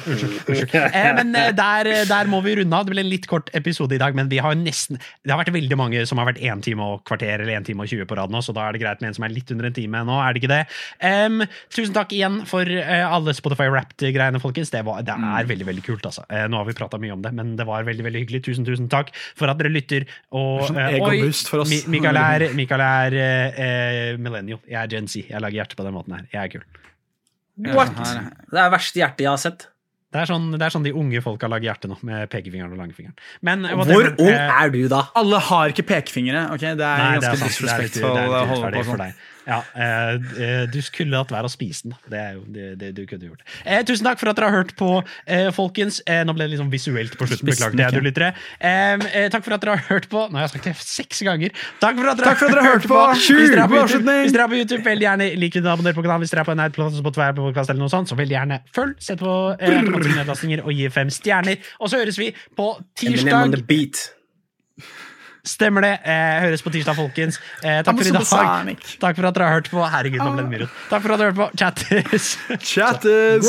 unnskyld. unnskyld. Eh, men der, der må vi runde av. Det ble en litt kort episode i dag, men vi har nesten Det har vært veldig mange som har vært 1 time og kvarter eller 1 time og 20 på rad nå, så da er det greit med en som er litt under en time nå, er det ikke det? Um, tusen takk igjen for uh, alle Spotify Wrapped-greiene, folkens. Det, var, det er veldig veldig kult, altså. Uh, nå har vi prata mye om det, men det var veldig veldig hyggelig. Tusen, tusen takk for at dere lytter. Og, eh, oi. Mi- Mikael er, Mikael er eh, millennial. Jeg er Gen Z. Jeg lager hjerte på den måten her. Jeg er kul. What? Det er Det er verste hjertet jeg har sett. Det er, sånn, det er sånn de unge folka lager hjerte nå, med pekefingeren og langfingeren. Men, eh, Hvor ung eh, er du da? Alle har ikke pekefingre. ok? Det er Nei, ganske er å holde på sånn. Ja, eh, eh, du skulle hatt være å spise den. Det er jo det, det du kunne gjort. Eh, tusen takk for at dere har hørt på, eh, folkens. Eh, nå ble det litt sånn visuelt på slutten. Beklager det, du lyttere. Eh, takk for at dere har hørt på. Nå har jeg sagt det seks ganger. Takk for at dere, for at dere hørte på. Hvis dere er på YouTube, hvis dere er på YouTube veldig gjerne lik og abonner på kanalen. Hvis dere er på en på Spotify, på podcast eller noe sånt, så veldig gjerne følg. Sett på eh, og gi fem stjerner. Og så høres vi på tirsdag. Stemmer det. Eh, høres på tirsdag, folkens. Eh, takk for i dag. Takk for at dere har hørt på. Herregud, nå ble det mye rot. Takk for at dere har hørt på. Chattis. Chattis.